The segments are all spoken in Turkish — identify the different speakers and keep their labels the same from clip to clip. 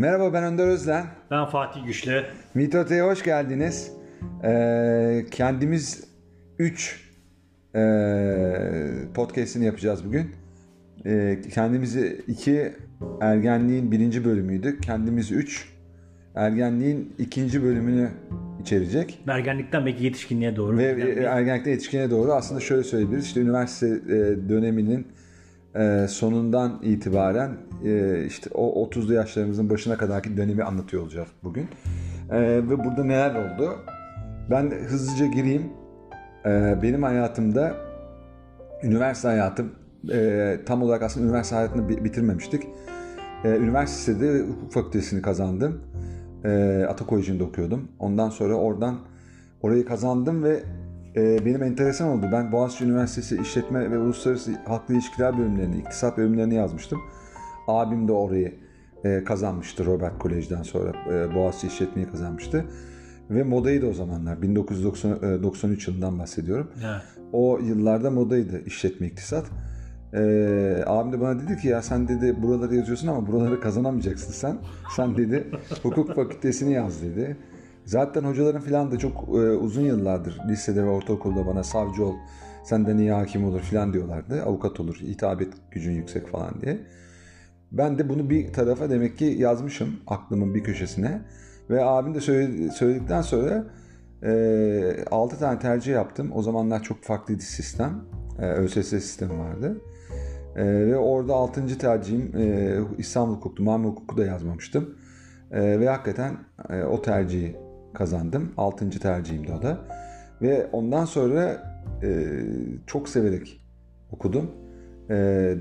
Speaker 1: Merhaba ben Önder Özden.
Speaker 2: Ben Fatih Güçlü.
Speaker 1: Mitote'ye hoş geldiniz. Ee, kendimiz 3 e, podcast'ini yapacağız bugün. Ee, kendimizi 2 ergenliğin birinci bölümüydü. Kendimiz 3 ergenliğin ikinci bölümünü içerecek.
Speaker 2: Ergenlikten belki yetişkinliğe doğru.
Speaker 1: Ve ergenlikten yetişkinliğe doğru aslında şöyle söyleyebiliriz. İşte üniversite e, döneminin e, sonundan itibaren e, işte o 30'lu yaşlarımızın başına kadarki dönemi anlatıyor olacağız bugün. E, ve burada neler oldu? Ben hızlıca gireyim. E, benim hayatımda üniversite hayatım e, tam olarak aslında üniversite hayatını bitirmemiştik. Üniversitede hukuk fakültesini kazandım. E, Atakoyucu'nda okuyordum. Ondan sonra oradan orayı kazandım ve e, benim enteresan oldu. Ben Boğaziçi Üniversitesi İşletme ve Uluslararası Halkla İlişkiler bölümlerini, iktisat bölümlerini yazmıştım. Abim de orayı e, kazanmıştı Robert Kolej'den sonra. E, Boğaziçi İşletmeyi kazanmıştı. Ve modaydı o zamanlar. 1993 e, yılından bahsediyorum.
Speaker 2: Evet.
Speaker 1: O yıllarda modaydı işletme iktisat. Ee, abim de bana dedi ki ya sen dedi buraları yazıyorsun ama buraları kazanamayacaksın sen. Sen dedi hukuk fakültesini yaz dedi. Zaten hocaların falan da çok e, uzun yıllardır lisede ve ortaokulda bana savcı ol, senden iyi hakim olur falan diyorlardı. Avukat olur, hitabet gücün yüksek falan diye. Ben de bunu bir tarafa demek ki yazmışım aklımın bir köşesine. Ve abim de söyledikten sonra e, 6 tane tercih yaptım. O zamanlar çok farklıydı sistem. E, ÖSS sistemi vardı. E, ve orada 6. tercihim e, İstanbul Hukuk'tu. Mamur Hukuk'u da yazmamıştım. E, ve hakikaten e, o tercihi kazandım. Altıncı tercihimdi o da. Ve ondan sonra e, çok severek okudum. E,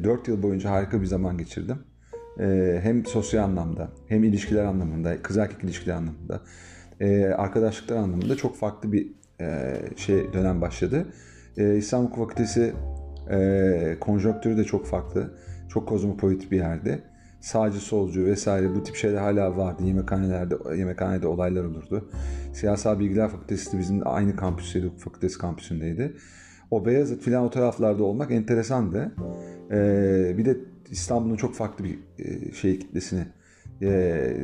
Speaker 1: 4 yıl boyunca harika bir zaman geçirdim. E, hem sosyal anlamda hem ilişkiler anlamında, kız erkek ilişkiler anlamında, e, arkadaşlıklar anlamında çok farklı bir e, şey dönem başladı. E, İstanbul Hukuk Fakültesi e, konjonktürü de çok farklı. Çok kozmopolit bir yerde sağcı solcu vesaire bu tip şeyler hala vardı. Yemekhanelerde yemekhanede olaylar olurdu. Siyasal Bilgiler Fakültesi de bizim aynı kampüsteydi. Fakültesi kampüsündeydi. O Beyazıt filan o taraflarda olmak enteresandı. Ee, bir de İstanbul'un çok farklı bir e, şey kitlesini e,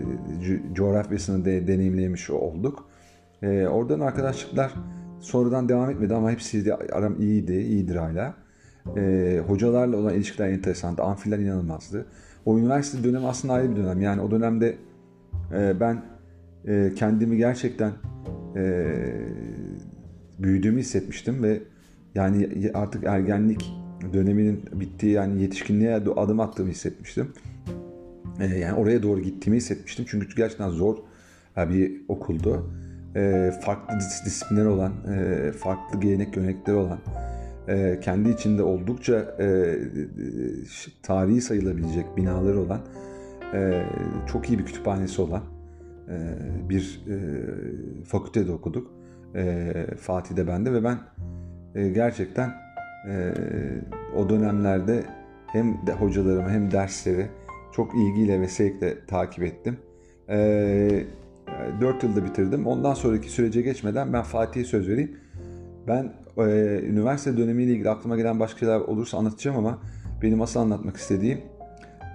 Speaker 1: coğrafyasını de, deneyimlemiş olduk. E, oradan arkadaşlıklar sonradan devam etmedi ama hepsi de aram iyiydi, iyidir hala. E, hocalarla olan ilişkiler enteresandı. Amfiler inanılmazdı. O üniversite dönemi aslında ayrı bir dönem. Yani o dönemde e, ben e, kendimi gerçekten e, büyüdüğümü hissetmiştim ve yani artık ergenlik döneminin bittiği yani yetişkinliğe adım attığımı hissetmiştim. E, yani oraya doğru gittiğimi hissetmiştim. Çünkü gerçekten zor bir okuldu. E, farklı disiplinler olan, e, farklı gelenek görenekleri olan, e, kendi içinde oldukça e, tarihi sayılabilecek binaları olan e, çok iyi bir kütüphanesi olan bir e, fakültede okuduk. E, Fatih'de bende ve ben gerçekten o dönemlerde hem de hocalarımı hem dersleri çok ilgiyle ve sevkle takip ettim. E, 4 yılda bitirdim. Ondan sonraki sürece geçmeden ben Fatih'e söz vereyim. Ben e, üniversite dönemiyle ilgili aklıma gelen başka şeyler olursa anlatacağım ama benim asıl anlatmak istediğim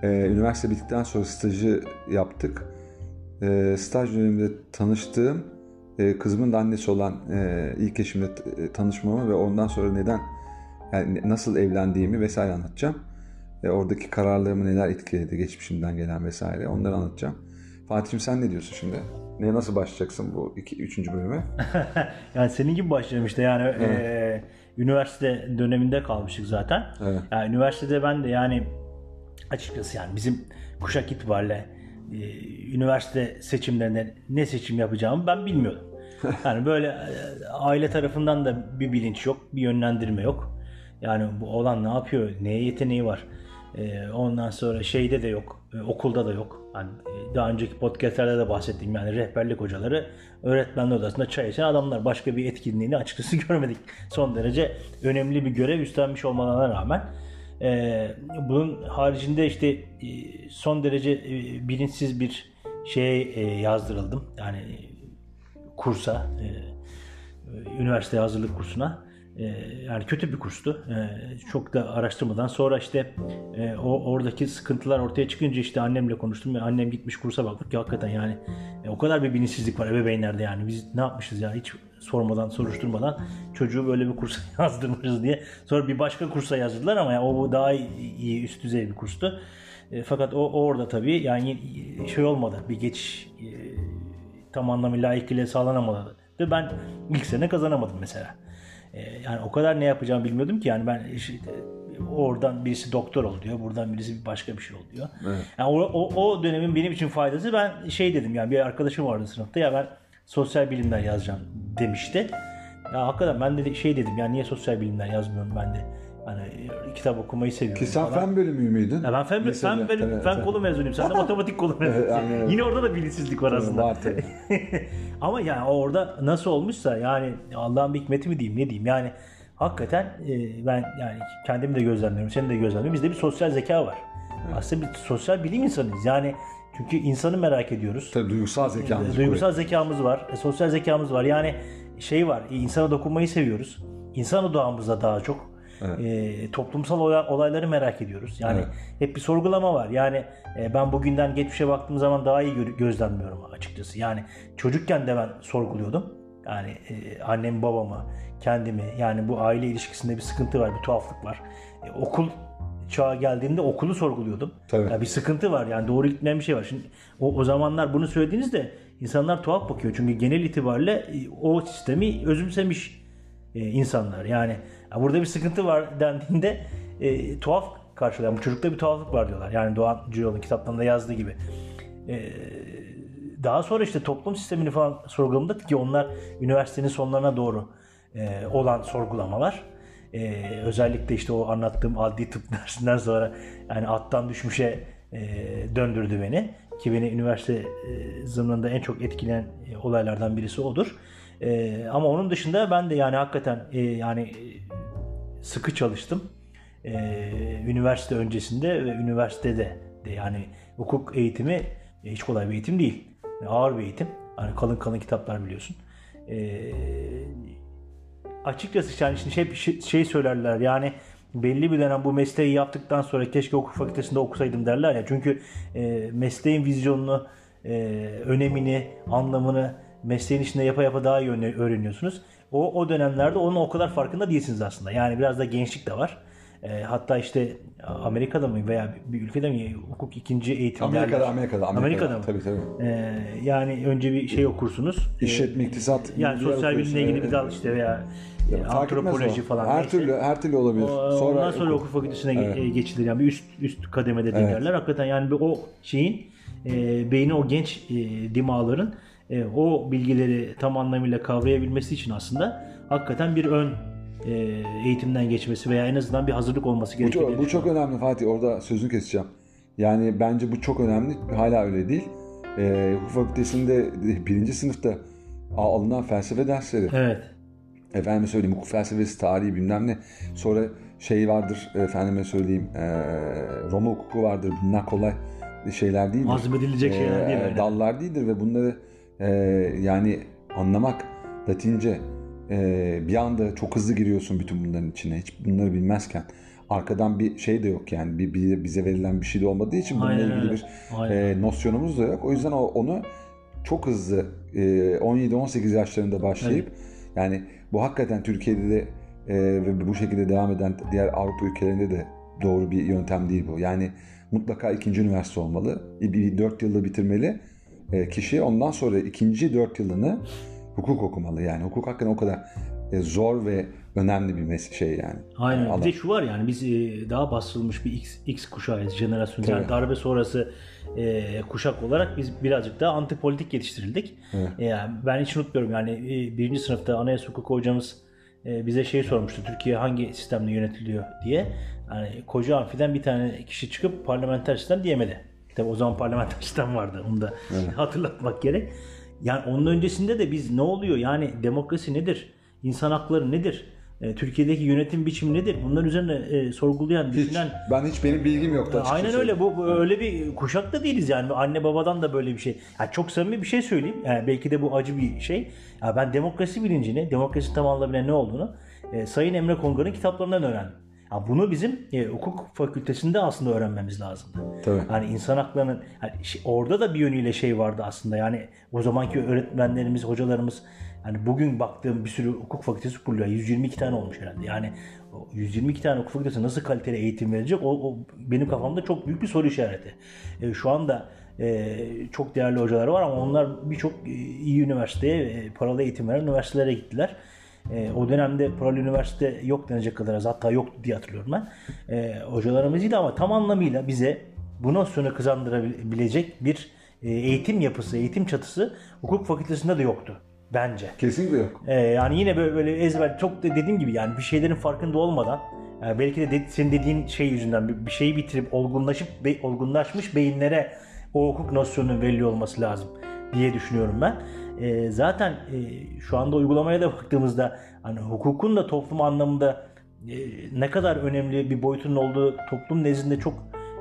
Speaker 1: e, üniversite bittikten sonra stajı yaptık. E, staj döneminde tanıştığım e, kızımın da annesi olan e, ilk eşimle e, tanışmamı ve ondan sonra neden yani nasıl evlendiğimi vesaire anlatacağım. E, oradaki kararlarımı neler etkiledi geçmişimden gelen vesaire onları anlatacağım. Fatih'im sen ne diyorsun şimdi? Ne nasıl başlayacaksın bu iki, üçüncü bölüme?
Speaker 2: yani senin gibi başlıyorum işte yani evet. e, üniversite döneminde kalmıştık zaten. Evet. Yani üniversitede ben de yani açıkçası yani bizim kuşak itibariyle e, üniversite seçimlerinde ne seçim yapacağımı ben bilmiyordum. Yani böyle e, aile tarafından da bir bilinç yok, bir yönlendirme yok. Yani bu olan ne yapıyor, neye yeteneği var. E, ondan sonra şeyde de yok, e, okulda da yok. Yani e, daha önceki podcastlerde de bahsettiğim yani rehberlik hocaları öğretmenler odasında çay içen adamlar. Başka bir etkinliğini açıkçası görmedik. Son derece önemli bir görev üstlenmiş olmalarına rağmen. E, bunun haricinde işte e, son derece e, bilinçsiz bir şeye yazdırıldım. Yani kursa, üniversite hazırlık kursuna. E, yani kötü bir kurstu. E, çok da araştırmadan sonra işte e, o oradaki sıkıntılar ortaya çıkınca işte annemle konuştum ve annem gitmiş kursa baktık ki hakikaten yani e, o kadar bir bilinçsizlik var ebeveynlerde yani biz ne yapmışız ya hiç sormadan soruşturmadan çocuğu böyle bir kursa yazdırmışız diye. Sonra bir başka kursa yazdılar ama yani o daha iyi üst düzey bir kurstu. E, fakat o, orada tabii yani şey olmadı bir geçiş e, tam anlamıyla layıkıyla sağlanamadı. Ve ben ilk sene kazanamadım mesela. E, yani o kadar ne yapacağımı bilmiyordum ki yani ben işte, oradan birisi doktor ol diyor, buradan birisi başka bir şey ol diyor.
Speaker 1: Evet.
Speaker 2: Yani o, o, o dönemin benim için faydası ben şey dedim yani bir arkadaşım vardı sınıfta ya ben sosyal bilimler yazacağım demişti. Ya hakikaten ben de şey dedim yani niye sosyal bilimler yazmıyorum ben de. Hani kitap okumayı seviyorum.
Speaker 1: Ki sen
Speaker 2: falan.
Speaker 1: fen bölümü müydün?
Speaker 2: Ya ben fen,
Speaker 1: Lisede.
Speaker 2: fen, bölüm,
Speaker 1: Evet,
Speaker 2: fen
Speaker 1: evet.
Speaker 2: kolu mezunuyum. Sen de matematik kolu mezunusun.
Speaker 1: öyle.
Speaker 2: Yine orada da bilinçsizlik var aslında.
Speaker 1: Var tabii.
Speaker 2: Ama yani orada nasıl olmuşsa yani Allah'ın bir hikmeti mi diyeyim ne diyeyim yani hakikaten e, ben yani kendimi de gözlemliyorum, seni de gözlemliyorum. Bizde bir sosyal zeka var. Aslında bir sosyal bilim insanıyız. Yani çünkü insanı merak ediyoruz.
Speaker 1: Tabii duygusal zekamız.
Speaker 2: Duygusal zekamız var, e, sosyal zekamız var. Yani şey var, e, insana dokunmayı seviyoruz. İnsan odağımızda daha çok. E, toplumsal olay- olayları merak ediyoruz. Yani
Speaker 1: Evet.
Speaker 2: hep bir sorgulama var. Yani e, ben bugünden geçmişe baktığım zaman daha iyi gö- gözlemliyorum açıkçası. Yani çocukken de ben sorguluyordum. Yani e, annem babamı, kendimi yani bu aile ilişkisinde bir sıkıntı var, bir tuhaflık var. E, okul çağa geldiğimde okulu sorguluyordum.
Speaker 1: Tabii.
Speaker 2: Ya bir sıkıntı var yani doğru gitmeyen bir şey var. Şimdi o, o zamanlar bunu söylediğinizde insanlar tuhaf bakıyor. Çünkü genel itibariyle e, o sistemi özümsemiş e, insanlar. Yani burada bir sıkıntı var dendiğinde e, tuhaf karşılıyor. Bu çocukta bir tuhaflık var diyorlar. Yani Doğan Cüyol'un kitaplarında yazdığı gibi. E, daha sonra işte toplum sistemini falan sorgulamadık ki onlar üniversitenin sonlarına doğru e, olan sorgulamalar. E, özellikle işte o anlattığım adli tıp dersinden sonra yani attan düşmüşe e, döndürdü beni. Ki beni üniversite e, zımnında en çok etkileyen e, olaylardan birisi odur. E, ama onun dışında ben de yani hakikaten e, yani e, sıkı çalıştım. E, üniversite öncesinde ve üniversitede de yani hukuk eğitimi e, hiç kolay bir eğitim değil. Ağır bir eğitim. Hani kalın kalın kitaplar biliyorsun. E, açıkçası yani şimdi şey, şey, şey söylerler yani belli bir dönem bu mesleği yaptıktan sonra keşke hukuk fakültesinde okusaydım derler ya. Çünkü e, mesleğin vizyonunu, e, önemini, anlamını mesleğin içinde yapa yapa daha iyi öğre- öğreniyorsunuz. O, o dönemlerde onun o kadar farkında değilsiniz aslında. Yani biraz da gençlik de var. E, hatta işte Amerika'da mı veya bir ülkede mi hukuk ikinci eğitim
Speaker 1: Amerika'da. Amerika'da, Amerika'da.
Speaker 2: Amerika'da mı?
Speaker 1: Tabii tabii.
Speaker 2: E, yani önce bir şey okursunuz. E,
Speaker 1: İşletme, iktisat.
Speaker 2: yani sosyal bilimle ilgili bir dal işte veya e,
Speaker 1: Evet. Fark etmez
Speaker 2: antropoloji falan.
Speaker 1: Her
Speaker 2: neyse.
Speaker 1: türlü, her türlü olabilir.
Speaker 2: O-
Speaker 1: Sonra
Speaker 2: Ondan sonra
Speaker 1: hukuk.
Speaker 2: fakültesine
Speaker 1: Evet.
Speaker 2: e, geçilir yani bir üst üst kademede dinlerler. Hakikaten yani bir o şeyin e, beyni o genç e, dimağların e, o bilgileri tam anlamıyla kavrayabilmesi için aslında hakikaten bir ön e, eğitimden geçmesi veya en azından bir hazırlık olması
Speaker 1: Bu
Speaker 2: gerekiyor.
Speaker 1: çok,
Speaker 2: diye
Speaker 1: bu çok önemli Fatih. Orada sözünü keseceğim. Yani bence bu çok önemli. Hala öyle değil. Ee, hukuk fakültesinde birinci sınıfta alınan felsefe dersleri.
Speaker 2: Evet.
Speaker 1: Efendime söyleyeyim hukuk felsefesi, tarihi bilmem ne. Sonra şey vardır efendime söyleyeyim e, Roma hukuku vardır. Bunlar kolay şeyler değildir.
Speaker 2: Hazmedilecek şeyler değil öyle.
Speaker 1: Dallar değildir ve bunları e, yani anlamak Latince e, bir anda çok hızlı giriyorsun bütün bunların içine. Hiç bunları bilmezken. Arkadan bir şey de yok yani bir, bir- bize verilen bir şey de olmadığı için bununla
Speaker 2: Aynen
Speaker 1: ilgili
Speaker 2: öyle.
Speaker 1: bir
Speaker 2: Aynen.
Speaker 1: e, nosyonumuz da yok. O yüzden o, onu çok hızlı e, 17-18 yaşlarında başlayıp yani bu hakikaten Türkiye'de de ve bu şekilde devam eden diğer Avrupa ülkelerinde de doğru bir yöntem değil bu. Yani mutlaka ikinci üniversite olmalı. Bir 4 yılda bitirmeli kişi. Ondan sonra ikinci 4 yılını hukuk okumalı. Yani hukuk hakikaten o kadar e, zor ve önemli bir mes- şey yani.
Speaker 2: Aynen.
Speaker 1: alan.
Speaker 2: Bir de şu var yani biz e, daha bastırılmış bir X, X kuşağıyız. Jenerasyon. Yani darbe sonrası e, kuşak olarak biz birazcık daha antipolitik yetiştirildik.
Speaker 1: Evet.
Speaker 2: E, yani ben hiç unutmuyorum yani e, birinci sınıfta anayasa hukuku hocamız e, bize şey sormuştu. Türkiye hangi sistemle yönetiliyor diye. Yani koca amfiden bir tane kişi çıkıp parlamenter sistem diyemedi. Tabi o zaman parlamenter sistem vardı. Onu da hatırlatmak gerek. Yani onun öncesinde de biz ne oluyor? Yani demokrasi nedir? İnsan hakları nedir? E, Türkiye'deki yönetim biçimi nedir? Bunlar üzerine e, sorgulayan,
Speaker 1: Hiç,
Speaker 2: düşünen
Speaker 1: ben hiç benim bilgim yoktu açıkçası.
Speaker 2: Aynen öyle. Bu, bu öyle bir kuşakta değiliz yani. Anne babadan da böyle bir şey. Ya çok samimi bir şey söyleyeyim. Yani belki de bu acı bir şey. Ya ben demokrasi bilincini, demokrasi tam anlamıyla ne olduğunu e, Sayın Emre Kongar'ın kitaplarından öğrendim. Ya bunu bizim e, hukuk fakültesinde aslında öğrenmemiz lazımdı.
Speaker 1: Tabii.
Speaker 2: Hani insan haklarının hani orada da bir yönüyle şey vardı aslında. Yani o zamanki öğretmenlerimiz, hocalarımız hani bugün baktığım bir sürü hukuk fakültesi kuruluyor. 122 tane olmuş herhalde. Yani o 122 tane hukuk fakültesi nasıl kaliteli eğitim verecek? O, o benim kafamda çok büyük bir soru işareti. E, şu anda e, çok değerli hocalar var ama onlar birçok e, iyi üniversiteye, e, paralı eğitim veren üniversitelere gittiler. E, o dönemde paralı üniversite yok denecek kadar az hatta yoktu diye hatırlıyorum ben. E, hocalarımız iyiydi ama tam anlamıyla bize bu nosyonu kazandırabilecek bir e, eğitim yapısı, eğitim çatısı hukuk fakültesinde de yoktu bence.
Speaker 1: Kesinlikle yok.
Speaker 2: E, yani yine böyle, böyle ezber çok da dediğim gibi yani bir şeylerin farkında olmadan e, belki de, de senin dediğin şey yüzünden bir, bir şeyi bitirip olgunlaşıp be, olgunlaşmış beyinlere o hukuk nosyonunun veriliyor olması lazım diye düşünüyorum ben. E, zaten e, şu anda uygulamaya da baktığımızda hani hukukun da toplum anlamında e, ne kadar önemli bir boyutunun olduğu toplum nezdinde çok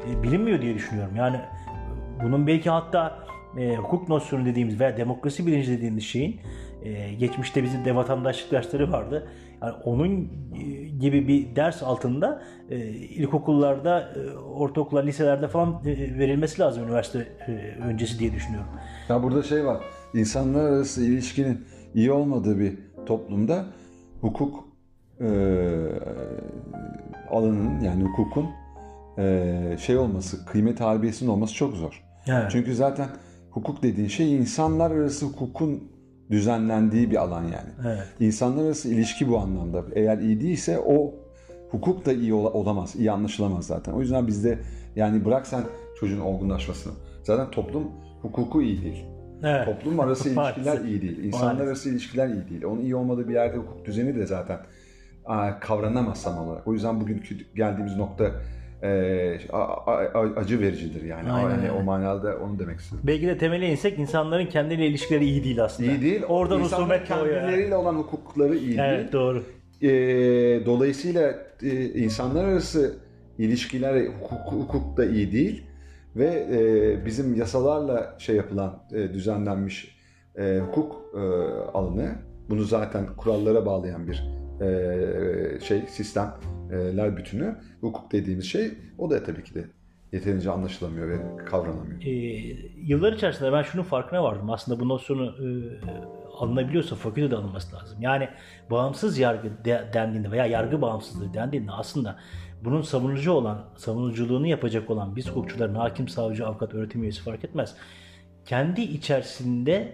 Speaker 2: e, bilinmiyor diye düşünüyorum. Yani e, bunun belki hatta e, hukuk nosyonu dediğimiz veya demokrasi bilinci dediğimiz şeyin e, geçmişte bizim de vatandaşlık dersleri vardı. Yani onun e, gibi bir ders altında e, ilkokullarda, e, ortaokullar, liselerde falan e, verilmesi lazım üniversite e, öncesi diye düşünüyorum.
Speaker 1: Ya burada şey var. İnsanlar arası ilişkinin iyi olmadığı bir toplumda hukuk e, alanının yani hukukun e, şey olması, kıymet harbiyesinin olması çok zor.
Speaker 2: Evet.
Speaker 1: Çünkü zaten hukuk dediğin şey insanlar arası hukukun düzenlendiği bir alan yani.
Speaker 2: Evet.
Speaker 1: İnsanlar arası ilişki bu anlamda. Eğer iyi değilse o hukuk da iyi ola- olamaz, iyi anlaşılamaz zaten. O yüzden bizde yani bırak sen çocuğun olgunlaşmasını. Zaten toplum hukuku iyi değil.
Speaker 2: Evet.
Speaker 1: Toplum arası ilişkiler iyi değil. İnsanlar
Speaker 2: Maalesef.
Speaker 1: arası ilişkiler iyi değil. Onun iyi olmadığı bir yerde hukuk düzeni de zaten kavranamaz tam olarak. O yüzden bugünkü geldiğimiz nokta e, acı vericidir yani.
Speaker 2: Aynen
Speaker 1: yani o manada onu demek istedim.
Speaker 2: Belki de temele insek insanların kendiyle ilişkileri iyi değil aslında.
Speaker 1: İyi değil.
Speaker 2: Oradan
Speaker 1: İnsanlar
Speaker 2: husumet
Speaker 1: kendileriyle olan hukukları iyi değil.
Speaker 2: Evet doğru.
Speaker 1: E, dolayısıyla e, insanlar arası ilişkiler hukuk, hukuk da iyi değil ve e, bizim yasalarla şey yapılan e, düzenlenmiş e, hukuk e, alanı bunu zaten kurallara bağlayan bir e, şey sistemler bütünü hukuk dediğimiz şey o da tabii ki de yeterince anlaşılamıyor ve kavranamıyor.
Speaker 2: Ee, yıllar içerisinde ben şunun farkına vardım. Aslında bu nosyonu e, alınabiliyorsa fakültede alınması lazım. Yani bağımsız yargı de, dendiğinde veya yargı bağımsızlığı dendiğinde aslında bunun savunucu olan, savunuculuğunu yapacak olan biz hukukçuların hakim, savcı, avukat, öğretim üyesi fark etmez. Kendi içerisinde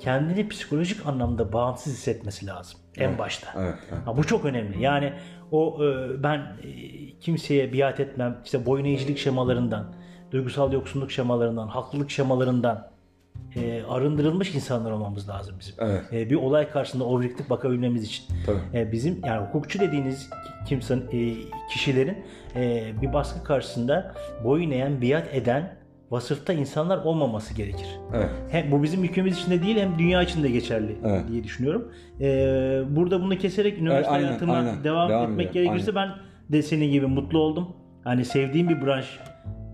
Speaker 2: kendini psikolojik anlamda bağımsız hissetmesi lazım en başta.
Speaker 1: Evet, evet.
Speaker 2: Ha, bu çok önemli. Yani o e, ben e, kimseye biat etmem, işte boyun eğicilik şemalarından, duygusal yoksunluk şemalarından, haklılık şemalarından e, arındırılmış insanlar olmamız lazım bizim.
Speaker 1: Evet.
Speaker 2: E, bir olay karşısında objektif bakabilmemiz için.
Speaker 1: Tabii.
Speaker 2: E, bizim yani hukukçu dediğiniz kimsenin e, kişilerin e, bir baskı karşısında boyun eğen, biat eden vasıfta insanlar olmaması gerekir.
Speaker 1: Evet.
Speaker 2: Hem bu bizim ülkemiz için de değil hem dünya için de geçerli
Speaker 1: Evet.
Speaker 2: diye düşünüyorum. Ee, burada bunu keserek üniversite
Speaker 1: aynen,
Speaker 2: hayatıma
Speaker 1: aynen.
Speaker 2: devam,
Speaker 1: Devam
Speaker 2: etmek
Speaker 1: ediyor,
Speaker 2: gerekirse ben de senin gibi mutlu oldum. Hani sevdiğim bir branş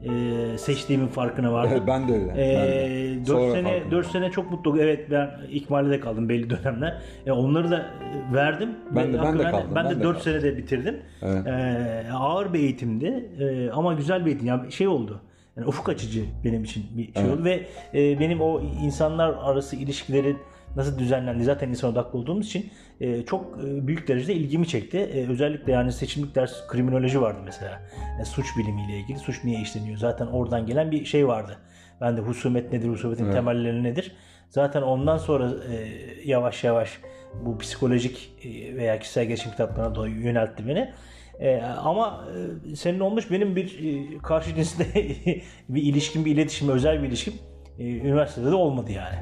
Speaker 2: e, seçtiğimin farkına vardım.
Speaker 1: Evet, ben de öyle. ben de.
Speaker 2: Ee, 4
Speaker 1: Sonra
Speaker 2: sene
Speaker 1: farkında
Speaker 2: 4 sene çok mutlu. Evet ben ikmalde kaldım belli dönemler. E, onları da e, verdim.
Speaker 1: Ben de- ben de kaldım,
Speaker 2: Ben
Speaker 1: ben
Speaker 2: de
Speaker 1: de
Speaker 2: 4
Speaker 1: kaldım.
Speaker 2: senede bitirdim.
Speaker 1: Evet.
Speaker 2: Ee, ağır bir eğitimdi Ee, ama güzel bir eğitim. Yani şey oldu. Yani ufuk açıcı benim için bir şey
Speaker 1: Evet.
Speaker 2: oldu ve e, benim o insanlar arası ilişkilerin nasıl düzenlendi zaten insan odaklı olduğumuz için e, çok e, büyük derecede ilgimi çekti. E, özellikle yani seçimlik ders kriminoloji vardı mesela. Yani suç bilimiyle ilgili suç niye işleniyor? Zaten oradan gelen bir şey vardı. Ben de husumet nedir, husumetin
Speaker 1: Evet.
Speaker 2: temelleri nedir? Zaten ondan sonra e, yavaş yavaş bu psikolojik e, veya kişisel gelişim kitaplarına doğru yöneltti beni. E, ama e, senin olmuş benim bir e, karşı cinsle bir ilişkim, bir iletişim, özel bir ilişkim e, üniversitede de olmadı yani.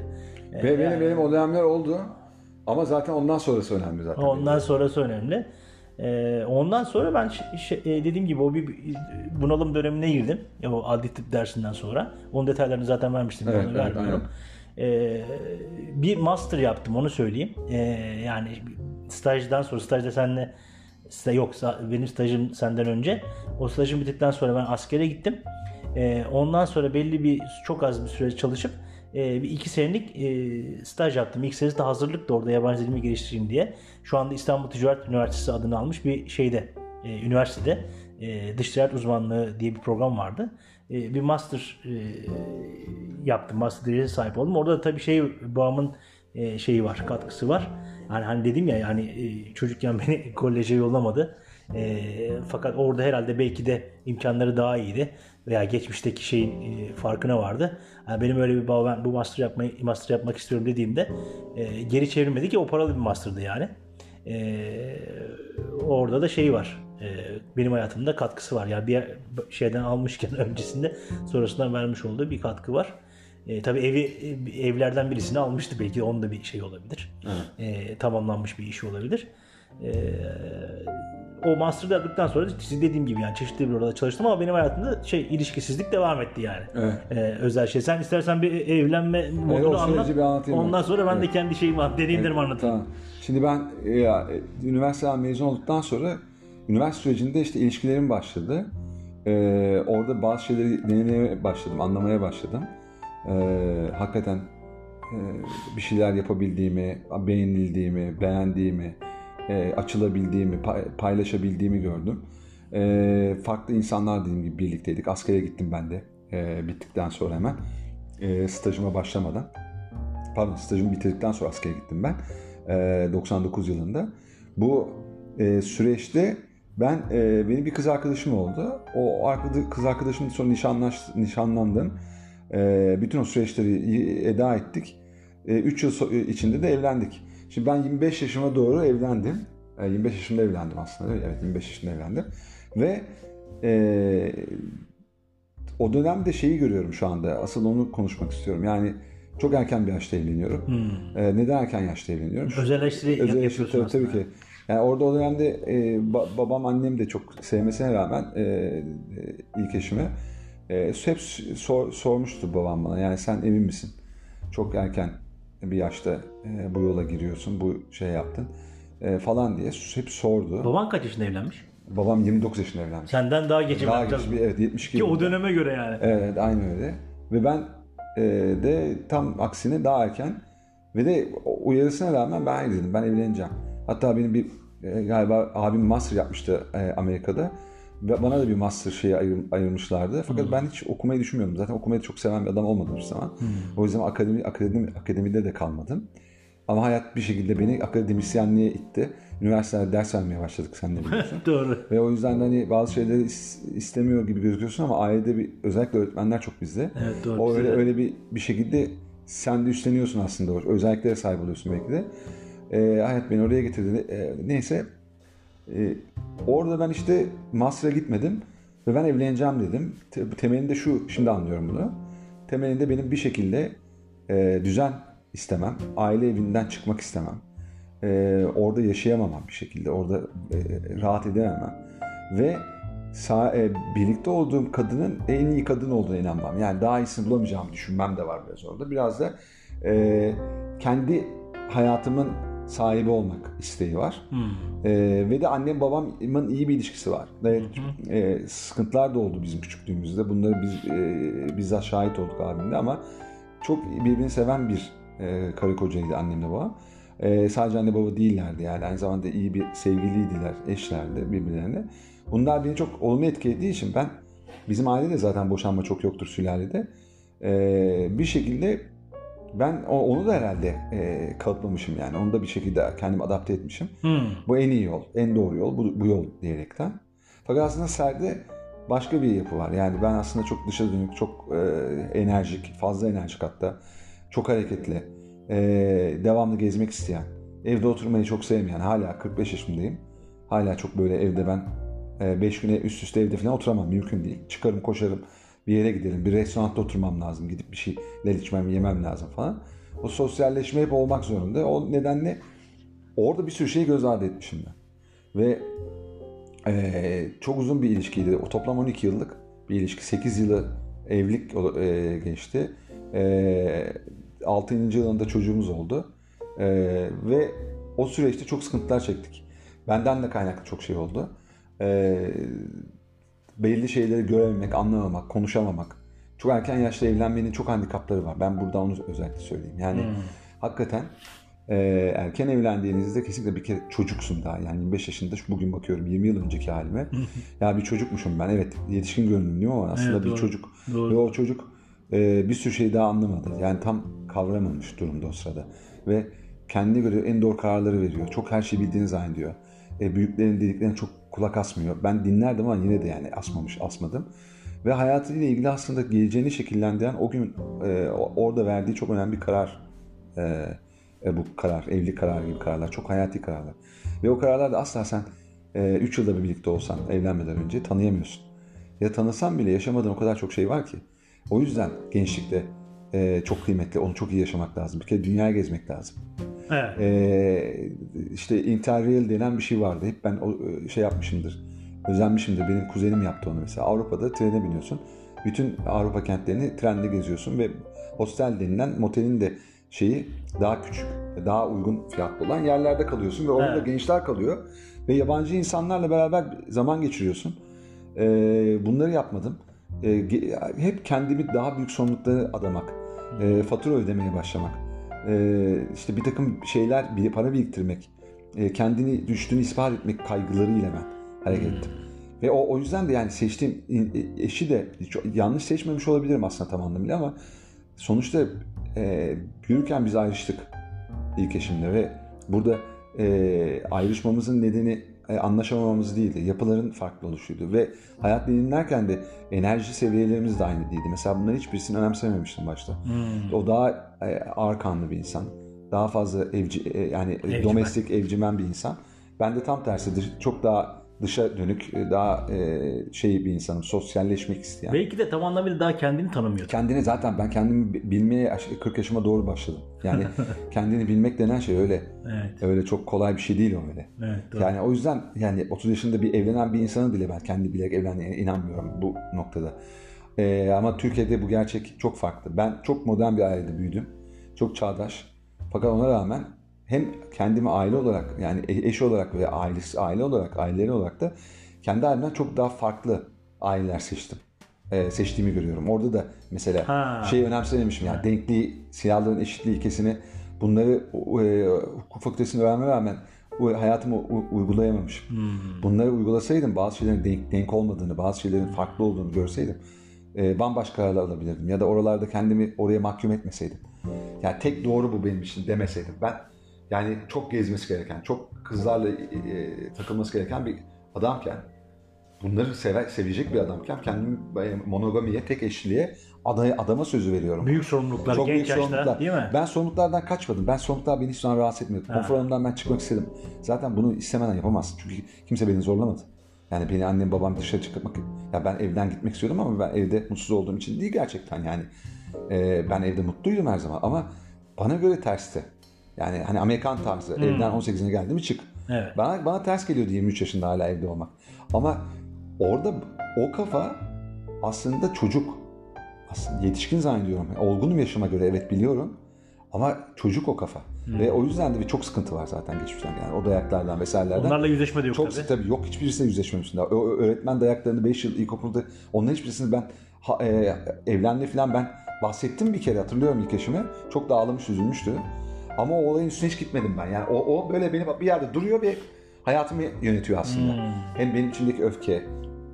Speaker 2: E,
Speaker 1: benim
Speaker 2: yani
Speaker 1: benim o dönemler oldu. Ama zaten ondan sonrası önemli zaten.
Speaker 2: ondan sonrası önemli. E, ondan sonra ben ş- ş- e, dediğim gibi o bir bunalım dönemine girdim. E, O adli tıp dersinden sonra. Onun detaylarını zaten vermiştim.
Speaker 1: Evet,
Speaker 2: onu
Speaker 1: evet,
Speaker 2: vermiyorum. E, bir master yaptım onu söyleyeyim. E, yani stajdan sonra stajda seninle sta- yok benim stajım senden önce. O stajım bittikten sonra ben askere gittim. E, ondan sonra belli bir çok az bir süre çalışıp e, bir iki senelik e, staj yaptım. İlk senesi de hazırlık da orada yabancı dilimi geliştireyim diye. Şu anda İstanbul Ticaret Üniversitesi adını almış bir şeyde, e, üniversitede e, dış ticaret uzmanlığı diye bir program vardı. E, bir master e, yaptım. Master derecesi sahip oldum. Orada da tabii şey babamın e, şeyi var, katkısı var. Yani hani dedim ya yani e, çocukken beni koleje yollamadı. E, fakat orada herhalde belki de imkanları daha iyiydi veya geçmişteki şeyin e, farkına vardı. Yani benim öyle bir ben bu master yapmayı master yapmak istiyorum dediğimde e, geri çevirmedi ki o paralı bir master'dı yani. E, orada da şey var. E, benim hayatımda katkısı var. Yani bir şeyden almışken öncesinde sonrasından vermiş olduğu bir katkı var. E, tabii evi evlerden birisini almıştı belki onun da bir şey olabilir. E, tamamlanmış bir işi olabilir. E, o master'ı yaptıktan sonra dediğim gibi yani çeşitli bir orada çalıştım ama benim hayatımda şey ilişkisizlik devam etti yani.
Speaker 1: Evet.
Speaker 2: E, özel şey. Sen istersen bir evlenme modunu
Speaker 1: süreci
Speaker 2: anlat.
Speaker 1: bir anlatayım ben.
Speaker 2: Ondan sonra ben de
Speaker 1: Evet.
Speaker 2: kendi şeyimi deneyimlerimi anlatayım.
Speaker 1: Tamam. Şimdi ben e, ya, e, üniversiteden mezun olduktan sonra üniversite sürecinde işte ilişkilerim başladı. Ee, orada bazı şeyleri denemeye başladım, anlamaya başladım. Ee, hakikaten e, bir şeyler yapabildiğimi, beğenildiğimi, beğendiğimi, e, açılabildiğimi, pay- paylaşabildiğimi gördüm. Ee, farklı insanlar dediğim gibi birlikteydik. Askere gittim ben de e, bittikten sonra hemen. E, stajıma başlamadan. Pardon stajımı bitirdikten sonra askere gittim ben. E, 99 yılında. Bu e, süreçte ben e, benim bir kız arkadaşım oldu. O kız arkadaşımla sonra nişanlaş, nişanlandım. E, bütün o süreçleri eda ettik. 3 yıl so- içinde de evlendik. Şimdi ben 25 yaşıma doğru evlendim. E, 25 yaşımda evlendim aslında. Evet 25 yaşında evlendim. Ve e, o dönemde şeyi görüyorum şu anda. Asıl onu konuşmak istiyorum. Yani çok erken bir yaşta evleniyorum.
Speaker 2: Hmm.
Speaker 1: E, neden erken yaşta evleniyorum?
Speaker 2: Özel eleştiri yapıyorsun
Speaker 1: tabii, tabii ki. Yani orada o dönemde e, ba- babam annem de çok sevmesine rağmen e, e, ilk eşime e, hep sor- sormuştu babam bana. Yani sen emin misin? Çok erken bir yaşta e, bu yola giriyorsun, bu şey yaptın e, falan diye hep sordu.
Speaker 2: Baban kaç yaşında evlenmiş?
Speaker 1: Babam 29 yaşında evlenmiş.
Speaker 2: Senden daha geç
Speaker 1: Daha
Speaker 2: evlenmiş.
Speaker 1: geç bir evet 72
Speaker 2: Ki o döneme göre yani.
Speaker 1: Evet aynı öyle. Ve ben e, de tam aksine daha erken ve de uyarısına rağmen ben hayır dedim ben evleneceğim. Hatta benim bir e, galiba abim master yapmıştı e, Amerika'da. Ve bana da bir master şeyi ayır, ayırmışlardı. Fakat ben hiç okumayı düşünmüyordum. Zaten okumayı çok seven bir adam olmadım hiçbir zaman. O yüzden akademi, akademi, akademide de kalmadım. Ama hayat bir şekilde beni akademisyenliğe itti. Üniversitede ders vermeye başladık sen de biliyorsun.
Speaker 2: Doğru.
Speaker 1: Ve o yüzden de hani bazı şeyleri is- istemiyor gibi gözüküyorsun ama ailede bir özellikle öğretmenler çok bizde.
Speaker 2: Evet, doğru.
Speaker 1: O öyle
Speaker 2: de.
Speaker 1: öyle bir bir şekilde sen de üstleniyorsun aslında o özelliklere sahip oluyorsun belki de. Ee, hayat beni oraya getirdi. Ee, neyse Ee, orada ben işte master'a gitmedim ve ben evleneceğim dedim. Te- temelinde şu şimdi anlıyorum bunu. Temelinde benim bir şekilde e, düzen istemem, aile evinden çıkmak istemem. Ee, orada yaşayamamam bir şekilde, orada e, rahat edememem. Ve sa- e, birlikte olduğum kadının en iyi kadın olduğuna inanmam. Yani daha iyisini bulamayacağımı düşünmem de var biraz orada. Biraz da e, kendi hayatımın sahibi olmak isteği var.
Speaker 2: Hmm.
Speaker 1: E, ve de annem babamın iyi bir ilişkisi var. Evet, e, sıkıntılar da oldu bizim küçüklüğümüzde. Bunları biz e, bizzat şahit olduk abimle ama çok birbirini seven bir e, karı kocaydı annemle babam. E, sadece anne baba değillerdi yani aynı zamanda iyi bir sevgiliydiler, eşlerdi birbirlerine. Bunlar beni çok olumlu etkilediği için ben bizim ailede zaten boşanma çok yoktur sülalede. E, bir şekilde ben onu da herhalde e, kalıplamışım yani. Onu da bir şekilde kendimi adapte etmişim.
Speaker 2: Hmm.
Speaker 1: Bu en iyi yol, en doğru yol, bu, bu yol diyerekten. Fakat aslında Ser'de başka bir yapı var. Yani ben aslında çok dışa dönük, çok e, enerjik, fazla enerjik hatta. Çok hareketli, e, devamlı gezmek isteyen, evde oturmayı çok sevmeyen, hala 45 yaşındayım. Hala çok böyle evde ben 5 güne üst üste evde falan oturamam, mümkün değil. Çıkarım, koşarım, bir yere gidelim, bir restoranda oturmam lazım, gidip bir şeyler içmem, yemem lazım falan. O sosyalleşme hep olmak zorunda. O nedenle orada bir sürü şeyi göz ardı etmişim ben. Ve eee, çok uzun bir ilişkiydi. O toplam 12 yıllık bir ilişki. 8 yılı evlilik eee, geçti. Eee 6. yılında çocuğumuz oldu. Eee, ve o süreçte çok sıkıntılar çektik. Benden de kaynaklı çok şey oldu. Eee belli şeyleri görememek, anlamamak, konuşamamak. çok erken yaşta evlenmenin çok handikapları var. Ben burada onu özellikle söyleyeyim. Yani
Speaker 2: Hmm.
Speaker 1: hakikaten e, erken evlendiğinizde kesinlikle bir kere çocuksun daha. Yani 25 yaşında şu bugün bakıyorum 20 yıl önceki halime. ya bir çocukmuşum ben. Evet yetişkin görünümlüyüm ama aslında
Speaker 2: Evet,
Speaker 1: bir
Speaker 2: doğru.
Speaker 1: çocuk.
Speaker 2: Doğru.
Speaker 1: Ve o çocuk e, bir sürü şeyi daha anlamadı. Yani tam kavramamış durumda o sırada. Ve kendine göre en doğru kararları veriyor. Çok her şeyi bildiğini zannediyor. E, büyüklerin dediklerine çok kulak asmıyor. Ben dinlerdim ama yine de yani asmamış, asmadım. Ve hayatıyla ilgili aslında geleceğini şekillendiren o gün e, orada verdiği çok önemli bir karar. E, e, bu karar, evlilik kararı gibi kararlar. Çok hayati kararlar. Ve o kararlarda asla sen 3 yılda bir birlikte olsan evlenmeden önce tanıyamıyorsun. Ya tanısan bile yaşamadığın o kadar çok şey var ki. O yüzden gençlikte e, çok kıymetli, onu çok iyi yaşamak lazım. Bir kere dünyaya gezmek lazım.
Speaker 2: Evet.
Speaker 1: E, işte interrail denen bir şey vardı. Hep ben o e, şey yapmışımdır. Özenmişimdir. Benim kuzenim yaptı onu mesela. Avrupa'da trene biniyorsun. Bütün Avrupa kentlerini trenle geziyorsun ve hostel denilen motelin de şeyi daha küçük, daha uygun fiyatlı olan yerlerde kalıyorsun ve orada
Speaker 2: Evet.
Speaker 1: gençler kalıyor ve yabancı insanlarla beraber zaman geçiriyorsun. E, bunları yapmadım. E, ge- hep kendimi daha büyük sorumluluklara adamak, e, fatura ödemeye başlamak, e, işte bir takım şeyler, bir para biriktirmek, e, kendini düştüğünü ispat etmek kaygılarıyla ben hareket ettim. Ve o, o yüzden de yani seçtiğim e, eşi de yanlış seçmemiş olabilirim aslında tam anlamıyla ama sonuçta e, büyürken biz ayrıştık ilk eşimle ve burada e, ayrışmamızın nedeni e, anlaşamamamız değildi. Yapıların farklı oluşuydu ve hayat dinlerken de enerji seviyelerimiz de aynı değildi. Mesela bunların hiçbirisini önemsememiştim başta.
Speaker 2: Hmm.
Speaker 1: O daha e, ağır kanlı bir insan. Daha fazla evci e, yani
Speaker 2: Evcimen.
Speaker 1: domestik evcimen bir insan. Ben de tam tersidir. Çok daha dışa dönük, e, daha e, şey bir insanım. Sosyalleşmek isteyen.
Speaker 2: Belki de tam anlamıyla daha kendini tanımıyor.
Speaker 1: Kendini zaten ben kendimi bi- bilmeye yaş- 40 yaşıma doğru başladım. Yani kendini bilmek denen şey öyle.
Speaker 2: Evet.
Speaker 1: Öyle çok kolay bir şey değil o öyle.
Speaker 2: Evet. Doğru.
Speaker 1: Yani o yüzden yani 30 yaşında bir evlenen bir insanın bile ben kendi bilerek evlendiğine inanmıyorum bu noktada. Ee, ama Türkiye'de bu gerçek çok farklı. Ben çok modern bir ailede büyüdüm. Çok çağdaş. Fakat ona rağmen hem kendimi aile olarak yani e- eş olarak ve ailesi aile olarak aileleri olarak da kendi ailemden çok daha farklı aileler seçtim. Ee, seçtiğimi görüyorum. Orada da mesela
Speaker 2: Ha.
Speaker 1: şey önemsememişim yani denkliği, silahların eşitliği ilkesini bunları e, hukuk fakültesinde öğrenmeme rağmen hayatıma uygulayamamışım.
Speaker 2: Hmm.
Speaker 1: Bunları uygulasaydım bazı şeylerin denk, denk olmadığını, bazı şeylerin farklı olduğunu görseydim e, bambaşka kararlar alabilirdim. Ya da oralarda kendimi oraya mahkum etmeseydim. Yani tek doğru bu benim için demeseydim. Ben yani çok gezmesi gereken, çok kızlarla e, e, takılması gereken bir adamken bunları sever, sevecek bir adamken kendimi e, monogamiye, tek eşliliğe adaya, adama sözü veriyorum.
Speaker 2: Büyük sorumluluklar
Speaker 1: Çok
Speaker 2: genç
Speaker 1: büyük
Speaker 2: yaşta
Speaker 1: sorumluluklar.
Speaker 2: değil mi?
Speaker 1: Ben sorumluluklardan kaçmadım. Ben sorumluluklar beni hiç zaman rahatsız etmiyordu. Konfor alanından ben çıkmak istedim. Zaten bunu istemeden yapamazsın. Çünkü kimse beni zorlamadı. Yani beni annem babam dışarı çıkmak... Ya ben evden gitmek istiyordum ama ben evde mutsuz olduğum için değil gerçekten. Yani e, ben evde mutluydum her zaman ama bana göre tersti. Yani hani Amerikan tarzı. Evden 18'ine geldi mi çık.
Speaker 2: Evet.
Speaker 1: Bana, bana ters geliyordu 23 yaşında hala evde olmak. Ama orada o kafa aslında çocuk. Aslında yetişkin zannediyorum. Olgunum yaşıma göre evet biliyorum. Ama çocuk o kafa. Ve o yüzden de bir çok sıkıntı var zaten geçmişten. Yani o dayaklardan vesairelerden.
Speaker 2: Onlarla yüzleşme de yok
Speaker 1: çok
Speaker 2: tabii.
Speaker 1: tabii. yok hiçbirisiyle yüzleşmemiştim daha. Öğretmen dayaklarını 5 yıl ilkokulda onların hiçbirisini ben ha, e, evlendi falan ben bahsettim bir kere hatırlıyorum ilk eşime. Çok da ağlamış üzülmüştü. Ama o olayın üstüne hiç gitmedim ben. Yani o, o böyle beni bir yerde duruyor ve hayatımı yönetiyor aslında.
Speaker 2: Hmm.
Speaker 1: Hem benim içimdeki öfke,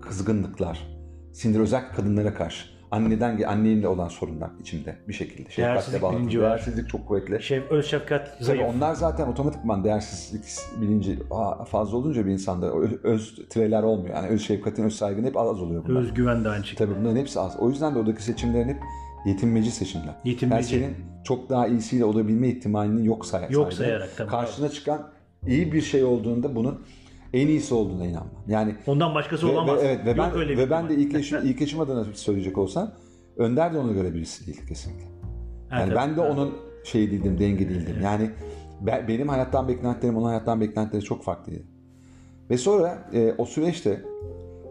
Speaker 1: kızgınlıklar, sinir özellikle kadınlara karşı. Anneden, annemle olan sorunlar içimde bir şekilde. Şefkatle
Speaker 2: Değersizlik
Speaker 1: bağlı.
Speaker 2: bilinci var.
Speaker 1: Değersizlik çok kuvvetli.
Speaker 2: Şef, öz şefkat
Speaker 1: Tabii
Speaker 2: zayıf.
Speaker 1: onlar zaten otomatikman değersizlik bilinci aa, fazla olunca bir insanda öz, öz tireler olmuyor. Yani öz şefkatin, öz saygın hep az oluyor bunlar.
Speaker 2: Özgüven de aynı şekilde.
Speaker 1: Tabii bunların hepsi az. O yüzden de oradaki seçimlerin hep yetinmeci seçimler.
Speaker 2: Yetinmeci.
Speaker 1: Yani senin çok daha iyisiyle olabilme ihtimalini yok say
Speaker 2: Yok sayarak tabii.
Speaker 1: Karşına çıkan iyi bir şey olduğunda bunun en iyisi olduğuna inanma. Yani
Speaker 2: Ondan başkası
Speaker 1: ve,
Speaker 2: olamaz.
Speaker 1: ve- evet ve
Speaker 2: Yok
Speaker 1: ben
Speaker 2: öyle
Speaker 1: ve ben de
Speaker 2: ihtimal.
Speaker 1: ilk eşim ilk eşim adına söyleyecek olsam Önder de ona göre birisi değil kesinlikle. Yani
Speaker 2: tabii.
Speaker 1: ben de onun şey değildim, denge değildim. Yani be- benim hayattan beklentilerim onun hayattan beklentileri çok farklıydı. Ve sonra e, o süreçte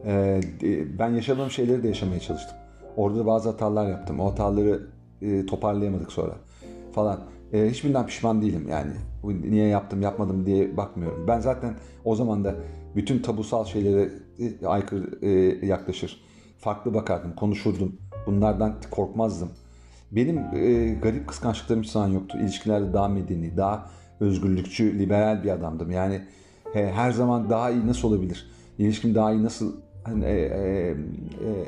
Speaker 1: e, ben yaşadığım şeyleri de yaşamaya çalıştım. Orada da bazı hatalar yaptım. O hataları e, toparlayamadık sonra falan. E, hiçbirinden pişman değilim yani. Niye yaptım yapmadım diye bakmıyorum. Ben zaten o zaman da bütün tabusal şeylere e, aykırı e, yaklaşır. Farklı bakardım, konuşurdum. Bunlardan korkmazdım. Benim e, garip kıskançlıklarım hiç zaman yoktu. İlişkilerde daha medeni, daha özgürlükçü, liberal bir adamdım. Yani he, her zaman daha iyi nasıl olabilir? İlişkim daha iyi nasıl hani, e, e,